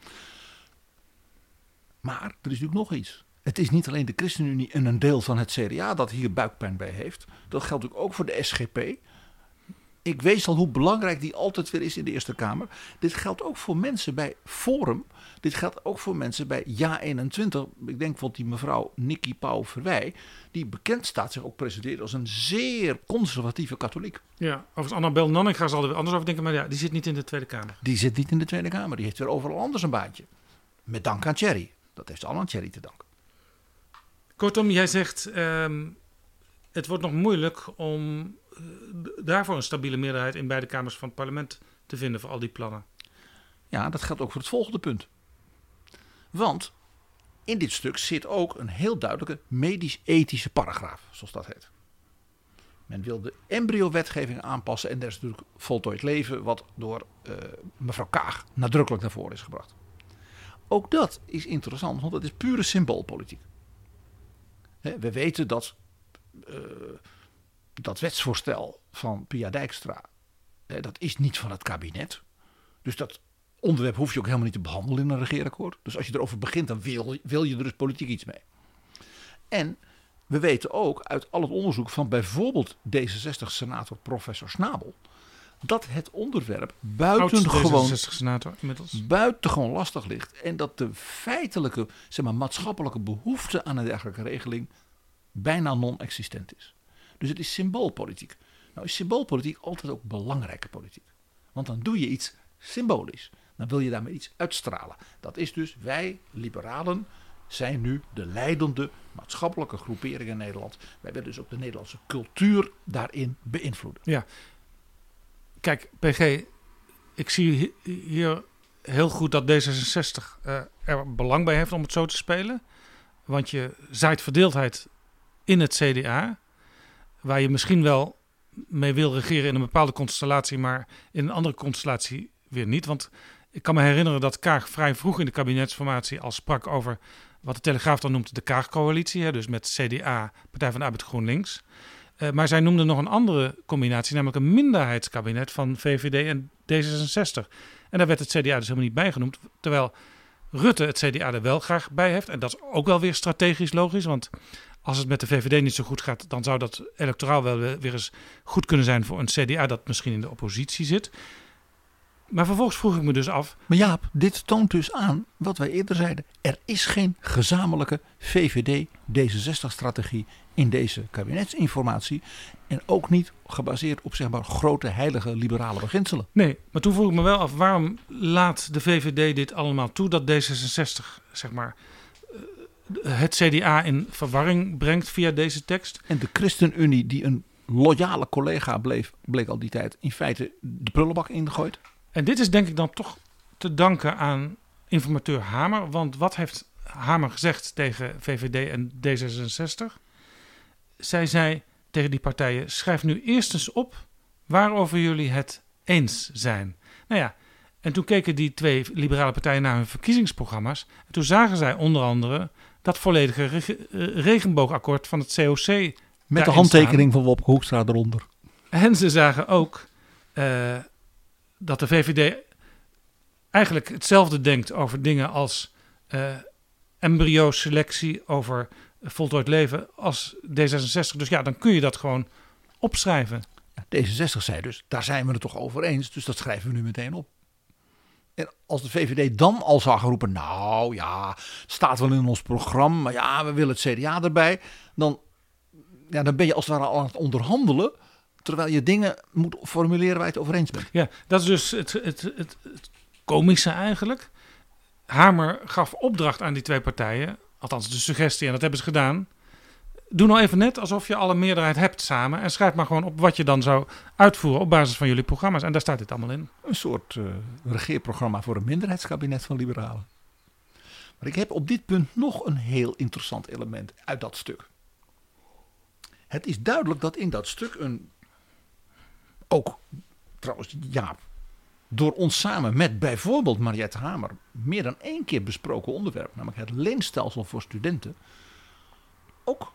Maar er is natuurlijk nog iets. Het is niet alleen de ChristenUnie en een deel van het CDA dat hier buikpijn bij heeft. Dat geldt natuurlijk ook voor de SGP. Ik weet al hoe belangrijk die altijd weer is in de Eerste Kamer. Dit geldt ook voor mensen bij Forum. Dit geldt ook voor mensen bij Ja21. Ik denk bijvoorbeeld die mevrouw Nikki Pauw Verwij. Die bekend staat zich ook presenteren als een zeer conservatieve katholiek. Ja, overigens Annabel Nanninga zal er anders over denken. Maar ja, die zit niet in de Tweede Kamer. Die zit niet in de Tweede Kamer. Die heeft weer overal anders een baantje. Met dank aan Thierry. Dat heeft allemaal aan Thierry te danken. Kortom, jij zegt... Um, het wordt nog moeilijk om daarvoor een stabiele meerderheid in beide kamers van het parlement te vinden voor al die plannen. Ja, dat geldt ook voor het volgende punt. Want in dit stuk zit ook een heel duidelijke medisch-ethische paragraaf, zoals dat heet. Men wil de embryo-wetgeving aanpassen en er is natuurlijk voltooid leven, wat door uh, mevrouw Kaag nadrukkelijk naar voren is gebracht. Ook dat is interessant, want het is pure symboolpolitiek. We weten dat uh, dat wetsvoorstel van Pia Dijkstra, dat is niet van het kabinet. Dus dat onderwerp hoef je ook helemaal niet te behandelen in een regeerakkoord. Dus als je erover begint, dan wil, wil je er dus politiek iets mee. En we weten ook uit al het onderzoek van bijvoorbeeld D66-senator professor Snabel... dat het onderwerp buitengewoon, buitengewoon lastig ligt. En dat de feitelijke, zeg maar, maatschappelijke behoefte aan een dergelijke regeling bijna non-existent is. Dus het is symboolpolitiek. Nou is symboolpolitiek altijd ook belangrijke politiek. Want dan doe je iets symbolisch. Dan wil je daarmee iets uitstralen. Dat is dus wij, liberalen, zijn nu de leidende maatschappelijke groepering in Nederland. Wij willen dus ook de Nederlandse cultuur daarin beïnvloeden. Ja. Kijk, PG, ik zie hier heel goed dat D66 uh, er belang bij heeft om het zo te spelen. Want je zaait verdeeldheid in het CDA waar je misschien wel mee wil regeren in een bepaalde constellatie, maar in een andere constellatie weer niet. Want ik kan me herinneren dat Kaag vrij vroeg in de kabinetsformatie al sprak over wat de Telegraaf dan noemt de Kaag-coalitie. Dus met CDA, Partij van de Arbeid GroenLinks. Uh, maar zij noemde nog een andere combinatie, namelijk een minderheidskabinet van VVD en D66. En daar werd het CDA dus helemaal niet bij genoemd. Terwijl Rutte het CDA er wel graag bij heeft. En dat is ook wel weer strategisch logisch. Want als het met de VVD niet zo goed gaat, dan zou dat electoraal wel weer eens goed kunnen zijn voor een CDA dat misschien in de oppositie zit. Maar vervolgens vroeg ik me dus af. Maar Jaap, dit toont dus aan wat wij eerder zeiden. Er is geen gezamenlijke VVD-D66-strategie in deze kabinetsinformatie. En ook niet gebaseerd op zeg maar grote heilige liberale beginselen. Nee, maar toen vroeg ik me wel af. Waarom laat de VVD dit allemaal toe? Dat D66 zeg maar eh, het CDA in verwarring brengt via deze tekst. En de ChristenUnie die een loyale collega bleef, bleek al die tijd in feite de prullenbak ingegooid. En dit is denk ik dan toch te danken aan informateur Hamer. Want wat heeft Hamer gezegd tegen VVD en D66? Zij zei tegen die partijen: schrijf nu eerst eens op waarover jullie het eens zijn. Nou ja, en toen keken die twee liberale partijen naar hun verkiezingsprogramma's. En toen zagen zij onder andere dat volledige regenboogakkoord van het COC. Met de handtekening van Wopke Hoekstra eronder. En ze zagen ook uh, dat de VVD eigenlijk hetzelfde denkt over dingen als uh, embryo-selectie, over voltooid leven als D66. Dus ja, dan kun je dat gewoon opschrijven. D66 zei dus, daar zijn we het toch over eens, dus dat schrijven we nu meteen op. En als de VVD dan al zou roepen, nou ja, staat wel in ons programma, ja, we willen het CDA erbij, dan, ja, dan ben je als het ware al aan het onderhandelen terwijl je dingen moet formuleren waar je het over eens bent. Ja, dat is dus het, het, het, het komische eigenlijk. Hamer gaf opdracht aan die twee partijen, althans de suggestie, en dat hebben ze gedaan. Doe nou even net alsof je alle meerderheid hebt samen en schrijf maar gewoon op wat je dan zou uitvoeren op basis van jullie programma's. En daar staat dit allemaal in. Een soort uh, regeerprogramma voor een minderheidskabinet van liberalen. Maar ik heb op dit punt nog een heel interessant element uit dat stuk. Het is duidelijk dat in dat stuk een ook trouwens, ja, door ons samen met bijvoorbeeld Mariette Hamer meer dan één keer besproken onderwerp, namelijk het leenstelsel voor studenten, ook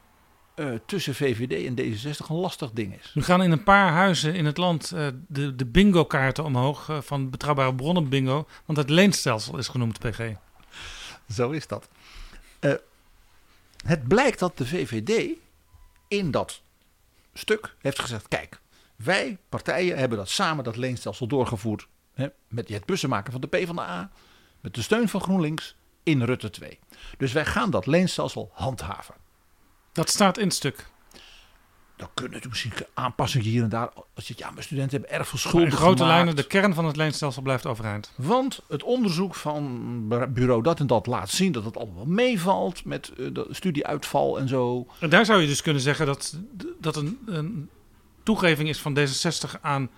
uh, tussen VVD en D66 een lastig ding is. We gaan in een paar huizen in het land uh, de, de bingo-kaarten omhoog uh, van betrouwbare bronnen bingo, want het leenstelsel is genoemd PG. Zo is dat. het blijkt dat de VVD in dat stuk heeft gezegd: kijk, wij, partijen, hebben dat samen, dat leenstelsel doorgevoerd. Hè, met het bussen maken van de PvdA. Met de steun van GroenLinks in Rutte 2. Dus wij gaan dat leenstelsel handhaven. Dat staat in het stuk. Dan kunnen er misschien aanpassingen hier en daar. Als je ja, mijn studenten hebben erg veel schulden In grote lijnen, de kern van het leenstelsel blijft overeind. Want het onderzoek van bureau dat en dat laat zien dat het allemaal meevalt met eh, de studieuitval en zo. En daar zou je dus kunnen zeggen dat, dat een, een toegeving is van D66 aan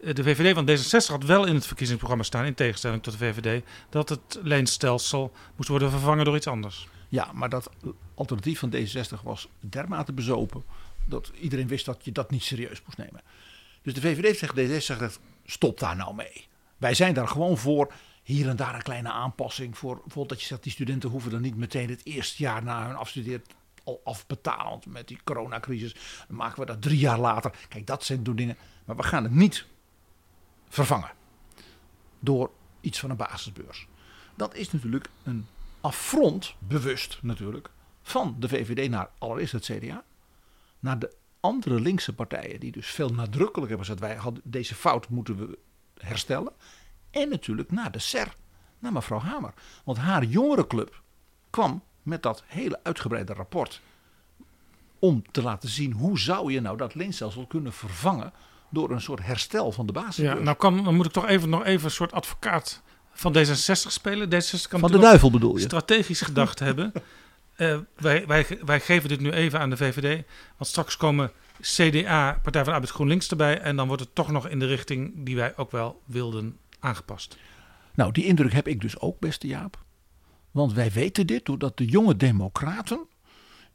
eh, de VVD. Want D66 had wel in het verkiezingsprogramma staan, in tegenstelling tot de VVD, dat het leenstelsel moest worden vervangen door iets anders. Ja, maar dat alternatief van D66 was dermate bezopen dat iedereen wist dat je dat niet serieus moest nemen. Dus de VVD zegt D66 zegt, stop daar nou mee. Wij zijn daar gewoon voor. Hier en daar een kleine aanpassing voor. Bijvoorbeeld dat je zegt, die studenten hoeven dan niet meteen het eerste jaar na hun afstudeerd al afbetaald met die coronacrisis. Maken we dat drie jaar later. Kijk, dat zijn dingen. Maar we gaan het niet vervangen door iets van een basisbeurs. Dat is natuurlijk een affront, bewust natuurlijk, van de VVD naar allereerst het CDA. Naar de andere linkse partijen, die dus veel nadrukkelijker hebben gezegd: wij hadden deze fout moeten we herstellen. En natuurlijk naar de SER, naar mevrouw Hamer. Want haar jongerenclub kwam met dat hele uitgebreide rapport. Om te laten zien hoe zou je nou dat leenstelsel kunnen vervangen door een soort herstel van de basis. Ja, nou kan, dan moet ik toch even nog even een soort advocaat van D66 spelen. D66 kan van de duivel bedoel je? Strategisch gedacht hebben. Uh, wij, wij, wij geven dit nu even aan de VVD. Want straks komen CDA, Partij van de Arbeid GroenLinks erbij. En dan wordt het toch nog in de richting die wij ook wel wilden aangepast. Nou, die indruk heb ik dus ook, beste Jaap. Want wij weten dit doordat de jonge democraten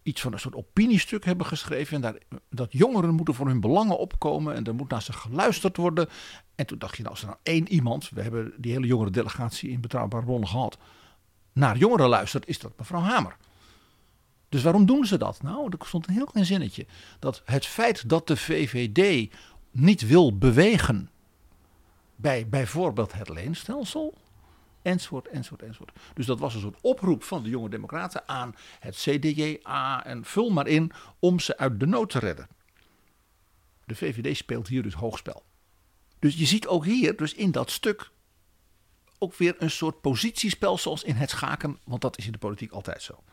iets van een soort opiniestuk hebben geschreven. En daar, dat jongeren moeten voor hun belangen opkomen. En er moet naar ze geluisterd worden. En toen dacht je, nou, als er nou één iemand. We hebben die hele jongere delegatie in Betrouwbare Bronnen gehad. Naar jongeren luistert, is dat mevrouw Hamer. Dus waarom doen ze dat? Nou, er stond een heel klein zinnetje. Dat het feit dat de VVD niet wil bewegen bij bijvoorbeeld het leenstelsel, enzovoort, enzovoort, enzovoort. Dus dat was een soort oproep van de jonge democraten aan het CDJA en vul maar in om ze uit de nood te redden. De VVD speelt hier dus hoogspel. Dus je ziet ook hier, dus in dat stuk, ook weer een soort positiespel zoals in het schaken, want dat is in de politiek altijd zo.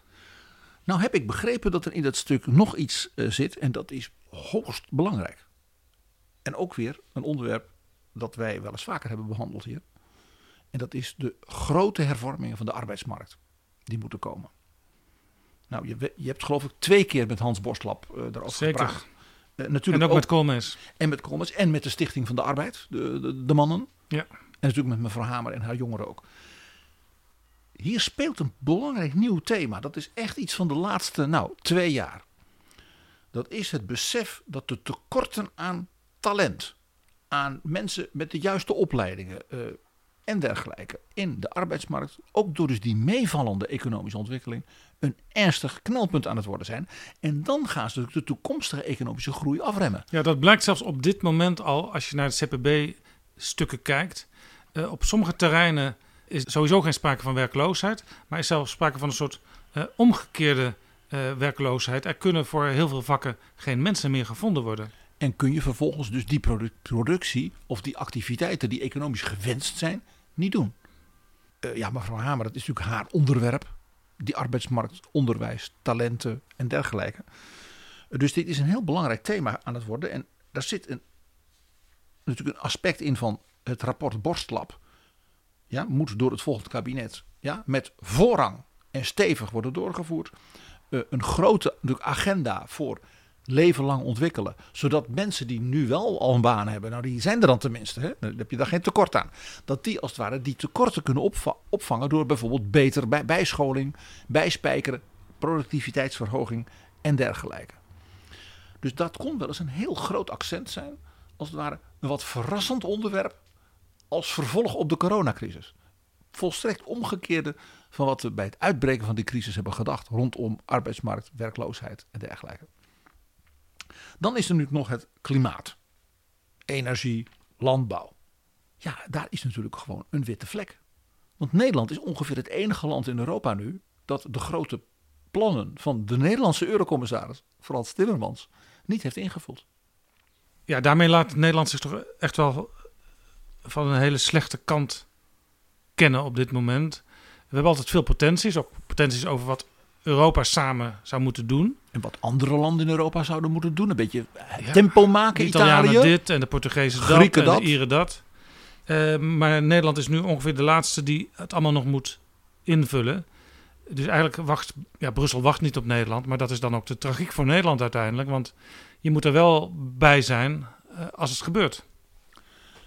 Nou heb ik begrepen dat er in dat stuk nog iets uh, zit en dat is hoogst belangrijk. En ook weer een onderwerp dat wij wel eens vaker hebben behandeld hier. En dat is de grote hervormingen van de arbeidsmarkt. Die moeten komen. Nou, je, je hebt geloof ik twee keer met Hans Boslap uh, daarover Zeker. gepraat. Uh, natuurlijk en ook, met Koolmees. En met Koolmees. En met de Stichting van de Arbeid, de, de, de mannen. Ja. En natuurlijk met mevrouw Hamer en haar jongeren ook. Hier speelt een belangrijk nieuw thema. Dat is echt iets van de laatste, nou, twee jaar. Dat is het besef dat de tekorten aan talent, aan mensen met de juiste opleidingen uh, en dergelijke in de arbeidsmarkt, ook door dus die meevallende economische ontwikkeling, een ernstig knelpunt aan het worden zijn. En dan gaan ze de toekomstige economische groei afremmen. Ja, dat blijkt zelfs op dit moment al, als je naar de CPB-stukken kijkt. Uh, op sommige terreinen is sowieso geen sprake van werkloosheid, maar is zelfs sprake van een soort uh, omgekeerde uh, werkloosheid. Er kunnen voor heel veel vakken geen mensen meer gevonden worden. En kun je vervolgens dus die produc productie of die activiteiten die economisch gewenst zijn, niet doen. Uh, ja, mevrouw Hamer, dat is natuurlijk haar onderwerp. Die arbeidsmarkt, onderwijs, talenten en dergelijke. Dus dit is een heel belangrijk thema aan het worden. En daar zit een, natuurlijk een aspect in van het rapport Borstlab. Ja, moet door het volgende kabinet ja, met voorrang en stevig worden doorgevoerd. Uh, een grote agenda voor leven lang ontwikkelen. Zodat mensen die nu wel al een baan hebben, nou die zijn er dan tenminste, hè? dan heb je daar geen tekort aan. Dat die als het ware die tekorten kunnen opva opvangen door bijvoorbeeld beter bij bijscholing, bijspijkeren, productiviteitsverhoging en dergelijke. Dus dat kon wel eens een heel groot accent zijn, als het ware een wat verrassend onderwerp als vervolg op de coronacrisis. Volstrekt omgekeerde van wat we bij het uitbreken van die crisis hebben gedacht rondom arbeidsmarkt, werkloosheid en dergelijke. Dan is er nu nog het klimaat. Energie, landbouw. Ja, daar is natuurlijk gewoon een witte vlek. Want Nederland is ongeveer het enige land in Europa nu dat de grote plannen van de Nederlandse eurocommissaris Frans Timmermans niet heeft ingevuld. Ja, daarmee laat Nederland zich toch echt wel van een hele slechte kant kennen op dit moment. We hebben altijd veel potenties, ook potenties over wat Europa samen zou moeten doen. En wat andere landen in Europa zouden moeten doen. Een beetje ja, tempo maken, de Italianen Italië. dit en de Portugezen dat Grieken en dat. de Ieren dat. Uh, maar Nederland is nu ongeveer de laatste die het allemaal nog moet invullen. Dus eigenlijk wacht, ja, Brussel wacht niet op Nederland. Maar dat is dan ook de tragiek voor Nederland uiteindelijk. Want je moet er wel bij zijn uh, als het gebeurt.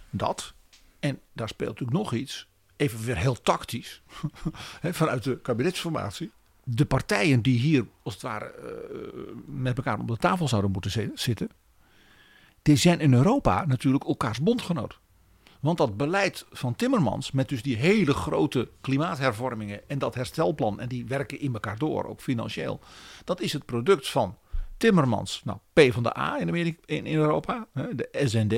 Dat. En daar speelt natuurlijk nog iets. Even weer heel tactisch. vanuit de kabinetsformatie de partijen die hier als het ware uh, met elkaar op de tafel zouden moeten zitten, die zijn in Europa natuurlijk elkaars bondgenoot. Want dat beleid van Timmermans, met dus die hele grote klimaathervormingen en dat herstelplan, en die werken in elkaar door, ook financieel, dat is het product van Timmermans, nou P van de A in, Amerika, in, Europa, de SND.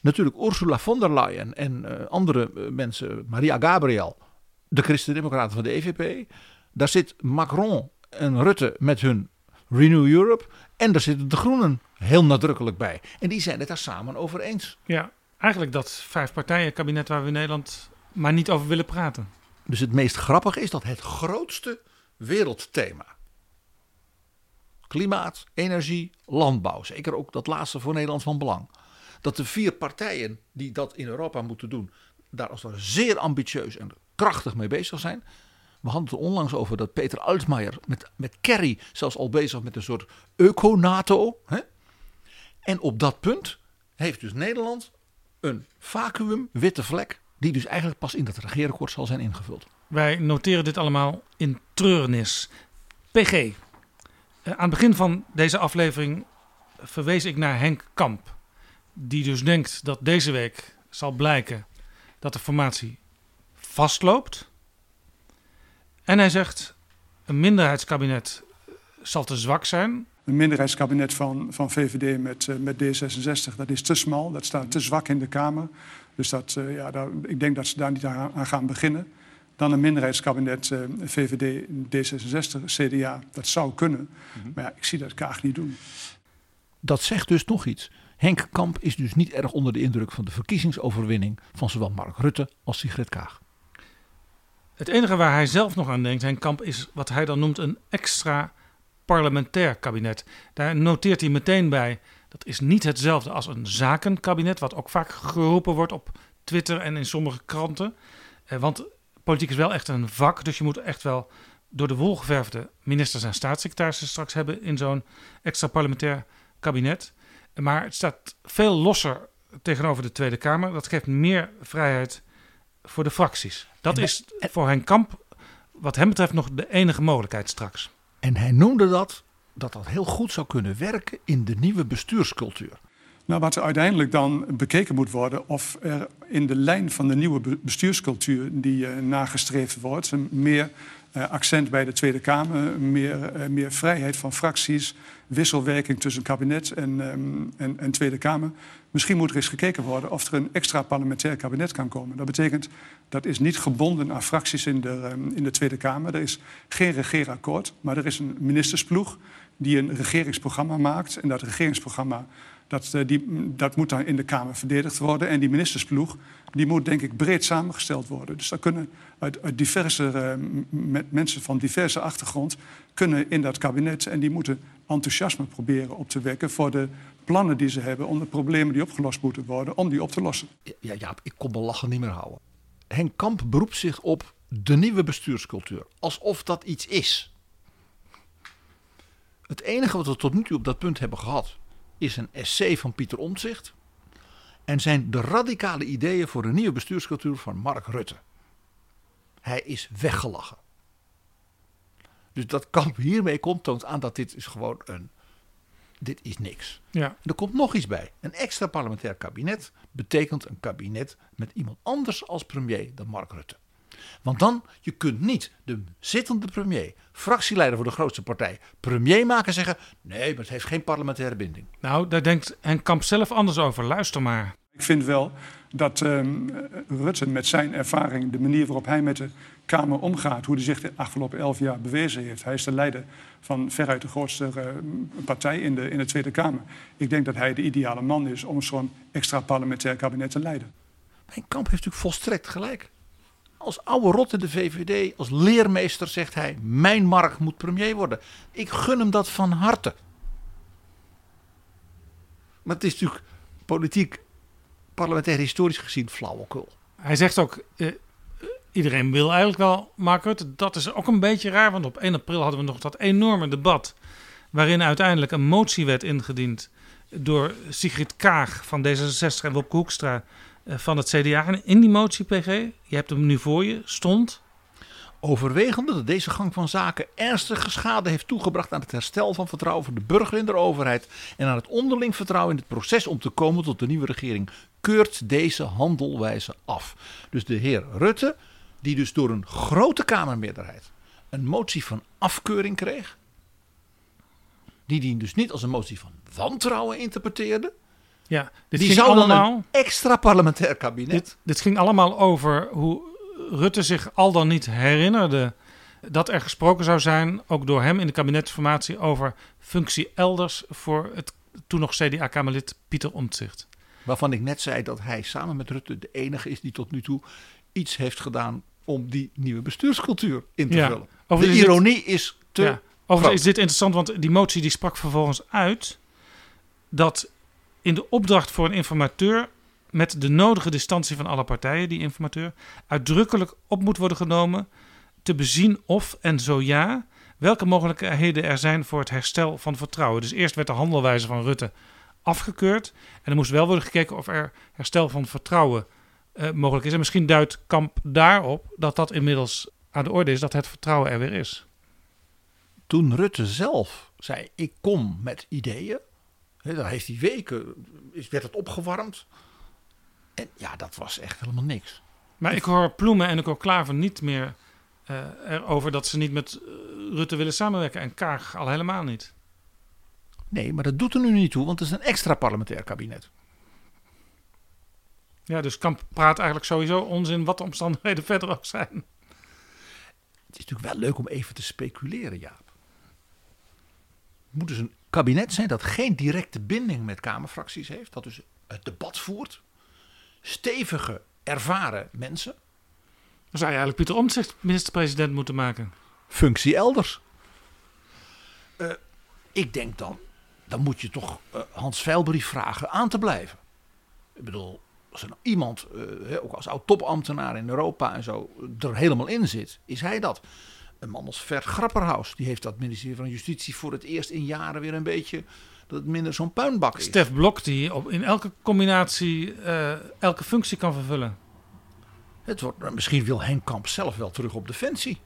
Natuurlijk Ursula von der Leyen en uh, andere uh, mensen, Maria Gabriel, de Christen-Democraten van de EVP. Daar zit Macron en Rutte met hun Renew Europe. En daar zitten de Groenen heel nadrukkelijk bij. En die zijn het daar samen over eens. Ja, eigenlijk dat vijf partijen kabinet waar we in Nederland maar niet over willen praten. Dus het meest grappige is dat het grootste wereldthema. Klimaat, energie, landbouw. Zeker ook dat laatste voor Nederland van belang. Dat de vier partijen die dat in Europa moeten doen. Daar als het ware zeer ambitieus en krachtig mee bezig zijn. We hadden het onlangs over dat Peter Altmaier met, met Kerry zelfs al bezig met een soort eco-NATO. En op dat punt heeft dus Nederland een vacuüm, witte vlek, die dus eigenlijk pas in dat regeerakkoord zal zijn ingevuld. Wij noteren dit allemaal in treurnis. PG, aan het begin van deze aflevering verwees ik naar Henk Kamp. Die dus denkt dat deze week zal blijken dat de formatie vastloopt. En hij zegt: een minderheidskabinet zal te zwak zijn. Een minderheidskabinet van, van VVD met, uh, met D66, dat is te smal. Dat staat te zwak in de Kamer. Dus dat, uh, ja, daar, ik denk dat ze daar niet aan, aan gaan beginnen. Dan een minderheidskabinet uh, VVD, D66, CDA. Dat zou kunnen. Mm -hmm. Maar ja, ik zie dat Kaag niet doen. Dat zegt dus nog iets. Henk Kamp is dus niet erg onder de indruk van de verkiezingsoverwinning van zowel Mark Rutte als Sigrid Kaag. Het enige waar hij zelf nog aan denkt, Henk Kamp, is wat hij dan noemt een extra parlementair kabinet. Daar noteert hij meteen bij, dat is niet hetzelfde als een zakenkabinet, wat ook vaak geroepen wordt op Twitter en in sommige kranten. Eh, want politiek is wel echt een vak, dus je moet echt wel door de wol geverfde ministers en staatssecretarissen straks hebben in zo'n extra parlementair kabinet. Maar het staat veel losser tegenover de Tweede Kamer. Dat geeft meer vrijheid voor de fracties. Dat is voor Henk Kamp, wat hem betreft, nog de enige mogelijkheid straks. En hij noemde dat dat dat heel goed zou kunnen werken in de nieuwe bestuurscultuur. Nou, wat er uiteindelijk dan bekeken moet worden of er in de lijn van de nieuwe bestuurscultuur die uh, nagestreefd wordt, meer accent bij de Tweede Kamer, meer, uh, meer vrijheid van fracties, wisselwerking tussen kabinet en, um, en, en, Tweede Kamer. Misschien moet er eens gekeken worden of er een extra parlementair kabinet kan komen. Dat betekent dat is niet gebonden aan fracties in de, um, in de Tweede Kamer. Er is geen regeerakkoord, maar er is een ministersploeg die een regeringsprogramma maakt. En dat regeringsprogramma dat, uh, die, dat moet dan in de Kamer verdedigd worden. En die ministersploeg die moet denk ik breed samengesteld worden. Dus daar kunnen uit, diverse uh, met mensen van diverse achtergrond kunnen in dat kabinet. En die moeten enthousiasme proberen op te wekken voor de plannen die ze hebben om de problemen die opgelost moeten worden, om die op te lossen. Ja, ja ik kon mijn lachen niet meer houden. Henk Kamp beroept zich op de nieuwe bestuurscultuur. Alsof dat iets is. Het enige wat we tot nu toe op dat punt hebben gehad is een essay van Pieter Omtzigt. En zijn de radicale ideeën voor een nieuwe bestuurscultuur van Mark Rutte. Hij is weggelachen. Dus dat Kamp hiermee komt, toont aan dat dit is gewoon een. Dit is niks. Ja. Er komt nog iets bij. Een extra parlementair kabinet betekent een kabinet met iemand anders als premier dan Mark Rutte. Want dan, je kunt niet de zittende premier, fractieleider voor de grootste partij, premier maken en zeggen: nee, maar het heeft geen parlementaire binding. Nou, daar denkt Henk Kamp zelf anders over. Luister maar. Ik vind wel dat um, Rutte met zijn ervaring, de manier waarop hij met de Kamer omgaat, hoe hij zich de afgelopen elf jaar bewezen heeft. Hij is de leider van veruit de grootste uh, partij in de, in de Tweede Kamer. Ik denk dat hij de ideale man is om zo'n extra parlementair kabinet te leiden. Mijn Kamp heeft natuurlijk volstrekt gelijk. Als oude rot in de VVD, als leermeester zegt hij: Mijn Mark moet premier worden. Ik gun hem dat van harte. Maar het is natuurlijk politiek, parlementair historisch gezien flauwekul. Hij zegt ook: uh, iedereen wil eigenlijk wel Mark. Dat is ook een beetje raar, want op 1 april hadden we nog dat enorme debat. waarin uiteindelijk een motie werd ingediend door Sigrid Kaag van D66 en Wopke Hoekstra van het CDA. En in die motie, PG, je hebt hem nu voor je, stond... Overwegende dat deze gang van zaken ernstige schade heeft toegebracht aan het herstel van vertrouwen van de burger in de overheid en aan het onderling vertrouwen in het proces om te komen tot de nieuwe regering, keurt deze handelwijze af. Dus de heer Rutte, die dus door een grote Kamermeerderheid een motie van afkeuring kreeg, die die dus niet als een motie van wantrouwen interpreteerde, ja, dit die ging allemaal, dan een extra parlementair kabinet. Dit, dit ging allemaal over hoe Rutte zich al dan niet herinnerde dat er gesproken zou zijn, ook door hem in de kabinetsformatie, over functie elders voor het toen nog CDA-Kamerlid Pieter Omtzigt. Waarvan ik net zei dat hij samen met Rutte de enige is die tot nu toe iets heeft gedaan om die nieuwe bestuurscultuur in te Ja, vullen. De dit- ironie is te. Ja. Overigens is dit interessant, want die motie die sprak vervolgens uit dat in de opdracht voor een informateur met de nodige distantie van alle partijen, die informateur, uitdrukkelijk op moet worden genomen te bezien of en zo ja, welke mogelijkheden er zijn voor het herstel van vertrouwen. Dus eerst werd de handelwijze van Rutte afgekeurd en er moest wel worden gekeken of er herstel van vertrouwen eh, mogelijk is. En misschien duidt Kamp daarop dat dat inmiddels aan de orde is, dat het vertrouwen er weer is. Toen Rutte zelf zei: Ik kom met ideeën. He, daar heeft hij weken, is, werd het opgewarmd. En ja, dat was echt helemaal niks. Maar ik hoor Ploemen en ik hoor Klaver niet meer uh, erover dat ze niet met Rutte willen samenwerken. En Kaag al helemaal niet. Nee, maar dat doet er nu niet toe, want het is een extra parlementair kabinet. Ja, dus Kamp praat eigenlijk sowieso onzin wat de omstandigheden verder ook zijn. Het is natuurlijk wel leuk om even te speculeren, Jaap. Het moet dus een kabinet zijn dat geen directe binding met Kamerfracties heeft. Dat dus het debat voert. Stevige, ervaren mensen. Dan zou je eigenlijk Pieter Omtzigt minister-president moeten maken. Functie elders. Uh, ik denk dan, dan moet je toch uh, Hans Veilbrief vragen aan te blijven. Ik bedoel, als er nou iemand, uh, ook als oud-topambtenaar in Europa en zo, er helemaal in zit, is hij dat. Een man als Vert Grapperhaus, die heeft dat ministerie van Justitie voor het eerst in jaren weer een beetje dat het minder zo'n puinbak is. Stef Blok, die op, in elke combinatie uh, elke functie kan vervullen. Het wordt, misschien wil Henk Kamp zelf wel terug op defensie.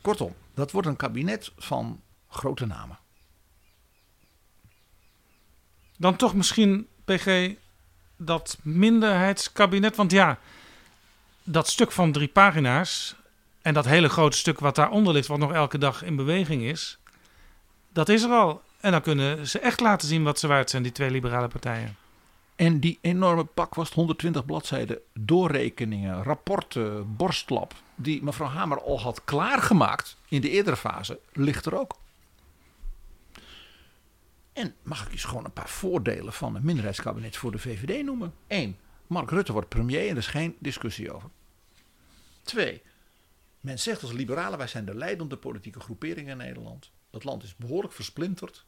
Kortom, dat wordt een kabinet van grote namen. Dan toch misschien, PG, dat minderheidskabinet. Want ja, dat stuk van drie pagina's en dat hele grote stuk wat daaronder ligt, wat nog elke dag in beweging is, dat is er al. En dan kunnen ze echt laten zien wat ze waard zijn, die twee liberale partijen. En die enorme pak was 120 bladzijden doorrekeningen, rapporten, borstlap, die mevrouw Hamer al had klaargemaakt in de eerdere fase, ligt er ook. En mag ik eens gewoon een paar voordelen van een minderheidskabinet voor de VVD noemen? Eén, Mark Rutte wordt premier en er is geen discussie over. Twee, men zegt als liberalen, wij zijn de leidende politieke groepering in Nederland. Het land is behoorlijk versplinterd.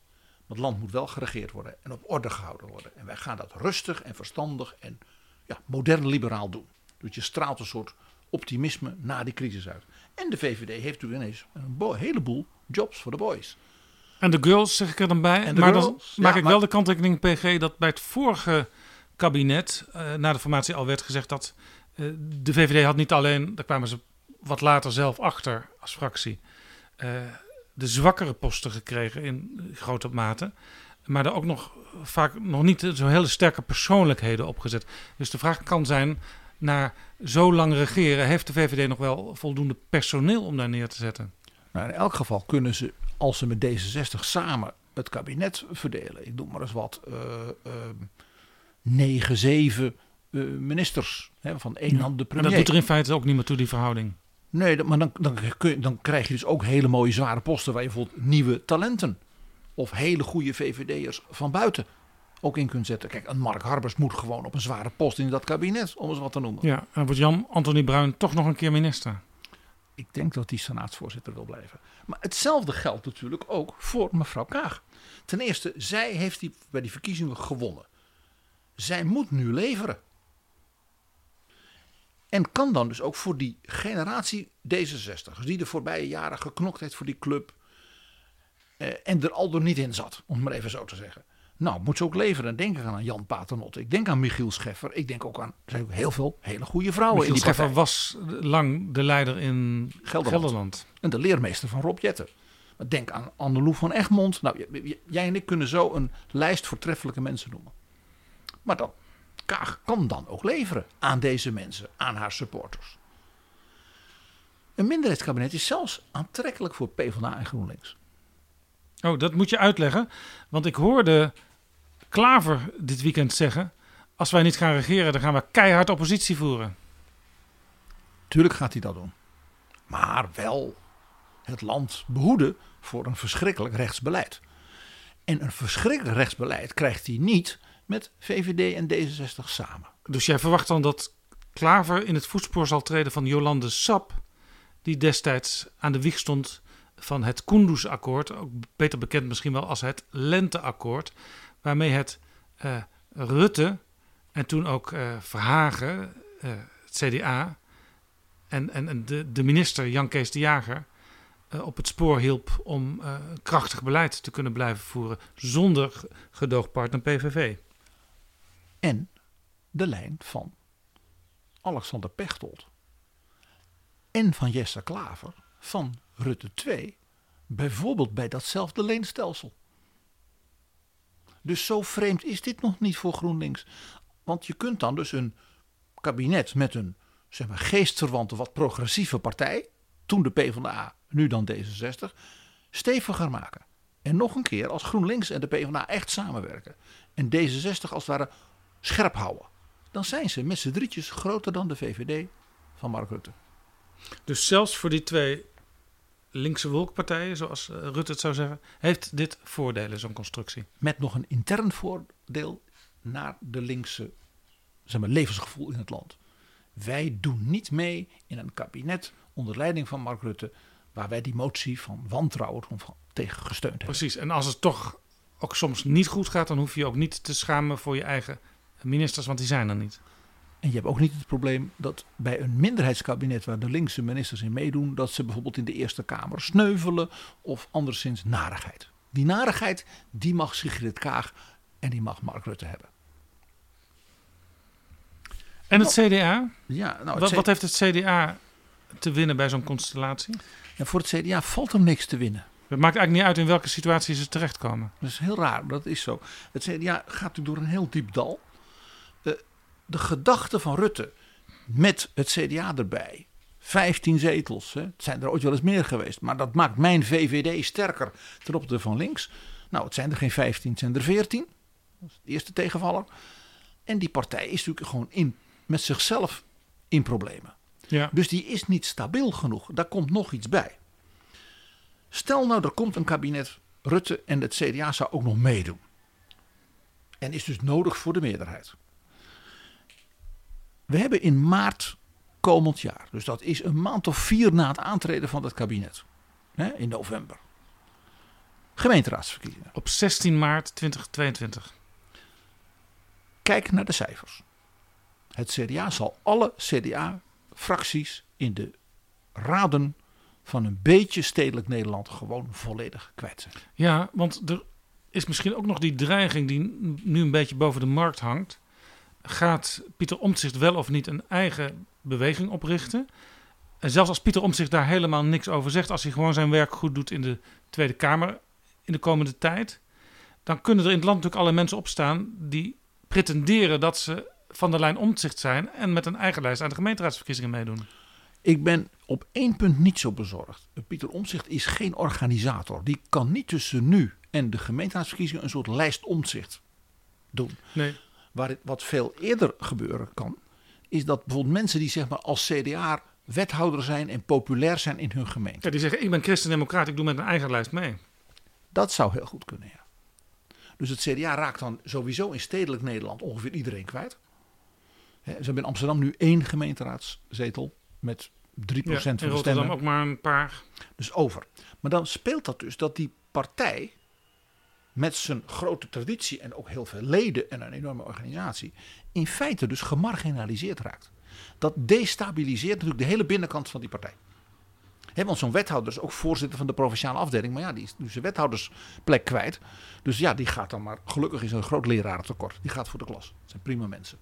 Maar het land moet wel geregeerd worden en op orde gehouden worden. En wij gaan dat rustig en verstandig en ja, modern liberaal doen. Dus je straalt een soort optimisme na die crisis uit. En de VVD heeft nu ineens een heleboel jobs voor de boys. En de girls zeg ik er dan bij. maar girls, dan maak ik wel de kanttekening, PG, dat bij het vorige kabinet, uh, na de formatie al werd gezegd dat uh, de VVD had niet alleen, daar kwamen ze wat later zelf achter als fractie, uh, de zwakkere posten gekregen in grote mate. Maar er ook nog vaak nog niet zo hele sterke persoonlijkheden opgezet. Dus de vraag kan zijn, na zo lang regeren, heeft de VVD nog wel voldoende personeel om daar neer te zetten? Nou, in elk geval kunnen ze, als ze met D66 samen het kabinet verdelen, ik noem maar eens wat, uh, uh, 9, 7 uh, ministers hè, van één hand de premier. En dat doet er in feite ook niet meer toe, die verhouding. Nee, maar dan, dan, kun je, dan krijg je dus ook hele mooie zware posten waar je bijvoorbeeld nieuwe talenten of hele goede VVD'ers van buiten ook in kunt zetten. Kijk, een Mark Harbers moet gewoon op een zware post in dat kabinet, om eens wat te noemen. Ja, en wordt Jan Anthony Bruin toch nog een keer minister? Ik denk dat hij senaatsvoorzitter wil blijven. Maar hetzelfde geldt natuurlijk ook voor mevrouw Kaag. Ten eerste, zij heeft die, bij die verkiezingen gewonnen. Zij moet nu leveren. En kan dan dus ook voor die generatie D66, die de voorbije jaren geknokt heeft voor die club. Eh, en er al door niet in zat, om het maar even zo te zeggen. Nou, moet ze ook leveren. Denk ik aan Jan Paternotte. Ik denk aan Michiel Scheffer. Ik denk ook aan er zijn ook heel veel hele goede vrouwen Michiel in die Scheffer was lang de leider in Gelderland. Gelderland. En de leermeester van Rob Jetten. Denk aan Anneloe van Egmond. Nou, jij en ik kunnen zo een lijst voortreffelijke mensen noemen. Maar dan Kaag kan dan ook leveren aan deze mensen, aan haar supporters. Een minderheidskabinet is zelfs aantrekkelijk voor PvdA en GroenLinks. Oh, dat moet je uitleggen. Want ik hoorde Klaver dit weekend zeggen... als wij niet gaan regeren, dan gaan we keihard oppositie voeren. Tuurlijk gaat hij dat doen. Maar wel het land behoeden voor een verschrikkelijk rechtsbeleid. En een verschrikkelijk rechtsbeleid krijgt hij niet met VVD en D66 samen. Dus jij verwacht dan dat Klaver in het voetspoor zal treden van Jolande Sap, die destijds aan de wieg stond van het Kunduz-akkoord, ook beter bekend misschien wel als het Lenteakkoord, waarmee het uh, Rutte en toen ook uh, Verhagen, uh, het CDA, en, en, en de, de minister Jan Kees de Jager op het spoor hielp om krachtig beleid te kunnen blijven voeren zonder gedoogpartner PVV en de lijn van Alexander Pechtold en van Jesse Klaver van Rutte 2 Bijvoorbeeld bij datzelfde leenstelsel. Dus zo vreemd is dit nog niet voor GroenLinks. Want je kunt dan dus een kabinet met een zeg maar, geestverwante, wat progressieve partij, toen de PvdA, nu dan D66, steviger maken. En nog een keer, als GroenLinks en de PvdA echt samenwerken en D66 als het ware scherp houden, dan zijn ze met z'n drietjes groter dan de VVD van Mark Rutte. Dus zelfs voor die twee linkse wolkpartijen, zoals eh, Rutte het zou zeggen, heeft dit voordelen, zo'n constructie. Met nog een intern voordeel naar de linkse zeg maar, levensgevoel in het land. Wij doen niet mee in een kabinet onder leiding van Mark Rutte, waar wij die motie van wantrouwen van tegen gesteund hebben. Precies, en als het toch ook soms niet goed gaat, dan hoef je ook niet te schamen voor je eigen ministers, want die zijn er niet. En je hebt ook niet het probleem dat bij een minderheidskabinet waar de linkse ministers in meedoen, dat ze bijvoorbeeld in de Eerste Kamer sneuvelen of anderszins narigheid. Die narigheid, die mag Sigrid Kaag en die mag Mark Rutte hebben. En het Nou, CDA? Ja, nou, het wat, heeft het CDA te winnen bij zo'n constellatie? Ja, voor het CDA valt er niks te winnen. Het maakt eigenlijk niet uit in welke situatie ze terechtkomen. Dat is heel raar, dat is zo. Het CDA gaat natuurlijk door een heel diep dal. De gedachte van Rutte met het CDA erbij. 15 zetels, hè. het zijn er ooit wel eens meer geweest. Maar dat maakt mijn VVD sterker ten opzichte van links. Nou, het zijn er geen 15, het zijn er 14. Dat is de eerste tegenvaller. En die partij is natuurlijk gewoon in, met zichzelf in problemen. Ja. Dus die is niet stabiel genoeg. Daar komt nog iets bij. Stel nou, er komt een kabinet Rutte en het CDA zou ook nog meedoen. En is dus nodig voor de meerderheid. We hebben in maart komend jaar, dus dat is een maand of vier na het aantreden van het kabinet, hè, in november, gemeenteraadsverkiezingen. Op 16 maart 2022. Kijk naar de cijfers. Het CDA zal alle CDA-fracties in de raden van een beetje stedelijk Nederland gewoon volledig kwijt zijn. Ja, want er is misschien ook nog die dreiging die nu een beetje boven de markt hangt. Gaat Pieter Omtzigt wel of niet een eigen beweging oprichten? En zelfs als Pieter Omtzigt daar helemaal niks over zegt, als hij gewoon zijn werk goed doet in de Tweede Kamer in de komende tijd, dan kunnen er in het land natuurlijk alle mensen opstaan die pretenderen dat ze van de lijn Omtzigt zijn en met een eigen lijst aan de gemeenteraadsverkiezingen meedoen. Ik ben op één punt niet zo bezorgd. Pieter Omtzigt is geen organisator. Die kan niet tussen nu en de gemeenteraadsverkiezingen een soort lijst Omtzigt doen. Nee. Waar het, wat veel eerder gebeuren kan, is dat bijvoorbeeld mensen die zeg maar als CDA wethouder zijn en populair zijn in hun gemeente. Ja, die zeggen: Ik ben christendemocraat, ik doe met een eigen lijst mee. Dat zou heel goed kunnen, ja. Dus het CDA raakt dan sowieso in stedelijk Nederland ongeveer iedereen kwijt. Hè, Ze hebben in Amsterdam nu één gemeenteraadzetel met 3% Ja, van de stemmen. ook maar een paar. Dus over. Maar dan speelt dat dus dat die partij met zijn grote traditie en ook heel veel leden en een enorme organisatie in feite dus gemarginaliseerd raakt. Dat destabiliseert natuurlijk de hele binnenkant van die partij. Hè, want zo'n wethouder is ook voorzitter van de provinciale afdeling. Maar ja, die is nu zijn wethoudersplek kwijt. Dus ja, die gaat dan maar. Gelukkig is er een groot lerarentekort. Die gaat voor de klas. Dat zijn prima mensen.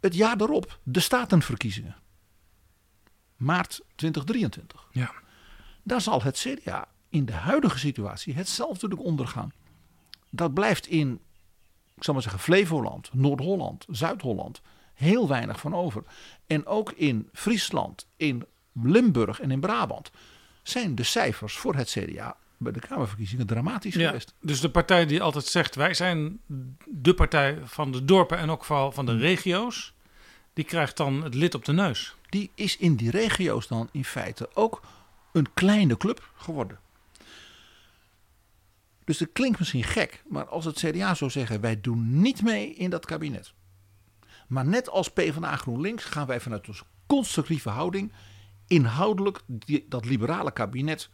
Het jaar daarop, de statenverkiezingen. Maart 2023. Ja. Daar zal het CDA in de huidige situatie hetzelfde natuurlijk ondergaan. Dat blijft in, ik zal maar zeggen, Flevoland, Noord-Holland, Zuid-Holland heel weinig van over. En ook in Friesland, in Limburg en in Brabant zijn de cijfers voor het CDA bij de Kamerverkiezingen dramatisch Ja, geweest. dus de partij die altijd zegt: wij zijn de partij van de dorpen en ook vooral van de regio's, die krijgt dan het lid op de neus. Die is in die regio's dan in feite ook een kleine club geworden. Dus dat klinkt misschien gek, maar als het CDA zou zeggen: wij doen niet mee in dat kabinet. Maar net als PvdA GroenLinks gaan wij vanuit onze constructieve houding inhoudelijk dat liberale kabinet,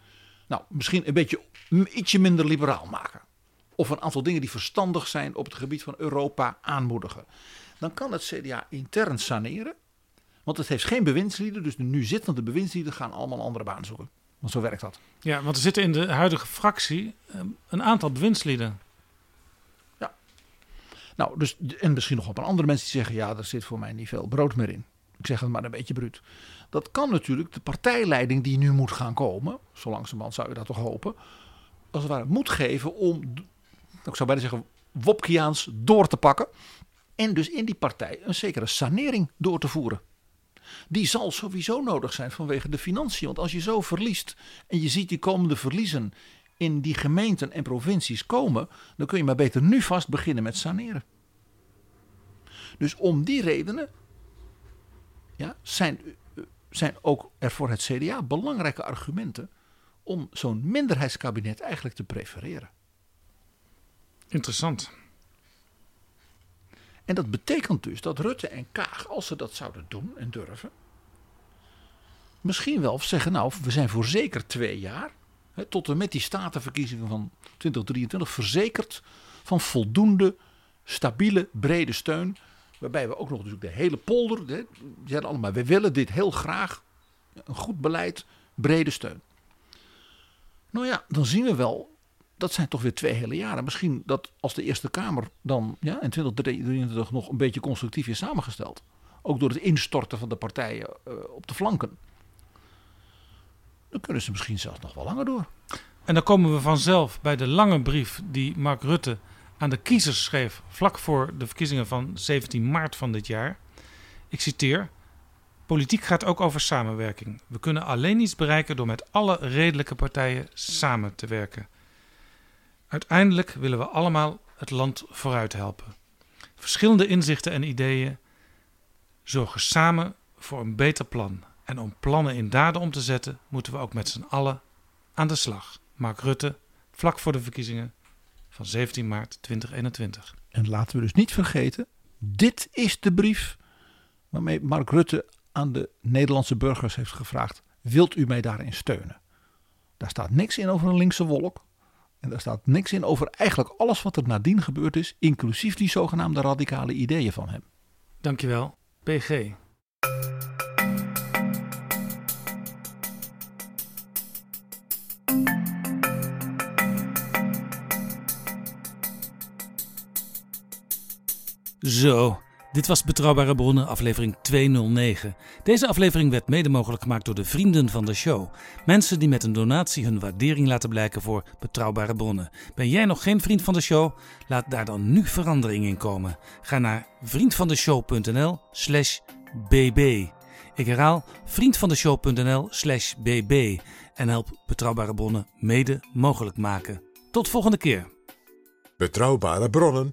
nou misschien een beetje ietsje minder liberaal maken. Of een aantal dingen die verstandig zijn op het gebied van Europa aanmoedigen. Dan kan het CDA intern saneren. Want het heeft geen bewindslieden, dus de nu zittende bewindslieden gaan allemaal andere baan zoeken. Want zo werkt dat. Ja, want er zitten in de huidige fractie eh, een aantal bewindslieden. Nou, dus, en misschien nog een paar andere mensen die zeggen: ja, er zit voor mij niet veel brood meer in. Ik zeg het maar een beetje bruut. Dat kan natuurlijk de partijleiding die nu moet gaan komen, zo langzamerhand zou je dat toch hopen, als het ware moet geven om, ik zou bijna zeggen, Wopkiaans door te pakken. En dus in die partij een zekere sanering door te voeren. Die zal sowieso nodig zijn vanwege de financiën. Want als je zo verliest en je ziet die komende verliezen in die gemeenten en provincies komen, dan kun je maar beter nu vast beginnen met saneren. Dus om die redenen ja, zijn, zijn ook er voor het CDA belangrijke argumenten om zo'n minderheidskabinet eigenlijk te prefereren. Interessant. En dat betekent dus dat Rutte en Kaag, als ze dat zouden doen en durven, misschien wel zeggen: Nou, we zijn voor zeker twee jaar, hè, tot en met die statenverkiezingen van 2023, verzekerd van voldoende, stabiele, brede steun. Waarbij we ook nog natuurlijk de hele polder, hè, zeiden allemaal: we willen dit heel graag, een goed beleid, brede steun. Nou ja, dan zien we wel dat zijn toch weer twee hele jaren. Misschien dat als de Eerste Kamer dan ja, in 2023 nog een beetje constructief is samengesteld. Ook door het instorten van de partijen uh, op de flanken. Dan kunnen ze misschien zelfs nog wel langer door. En dan komen we vanzelf bij de lange brief die Mark Rutte aan de kiezers schreef vlak voor de verkiezingen van 17 maart van dit jaar. Ik citeer: Politiek gaat ook over samenwerking. We kunnen alleen iets bereiken door met alle redelijke partijen samen te werken. Uiteindelijk willen we allemaal het land vooruit helpen. Verschillende inzichten en ideeën zorgen samen voor een beter plan. En om plannen in daden om te zetten, moeten we ook met z'n allen aan de slag. Mark Rutte, vlak voor de verkiezingen van 17 maart 2021. En laten we dus niet vergeten, dit is de brief waarmee Mark Rutte aan de Nederlandse burgers heeft gevraagd: wilt u mij daarin steunen? Daar staat niks in over een linkse wolk. En daar staat niks in over eigenlijk alles wat er nadien gebeurd is, inclusief die zogenaamde radicale ideeën van hem. Dankjewel, PG. Zo, dit was Betrouwbare Bronnen, aflevering 209. Deze aflevering werd mede mogelijk gemaakt door de vrienden van de show. Mensen die met een donatie hun waardering laten blijken voor Betrouwbare Bronnen. Ben jij nog geen vriend van de show? Laat daar dan nu verandering in komen. Ga naar vriendvandeshow.nl/slash bb. Ik herhaal vriendvandeshow.nl/slash bb. En help Betrouwbare Bronnen mede mogelijk maken. Tot volgende keer. Betrouwbare Bronnen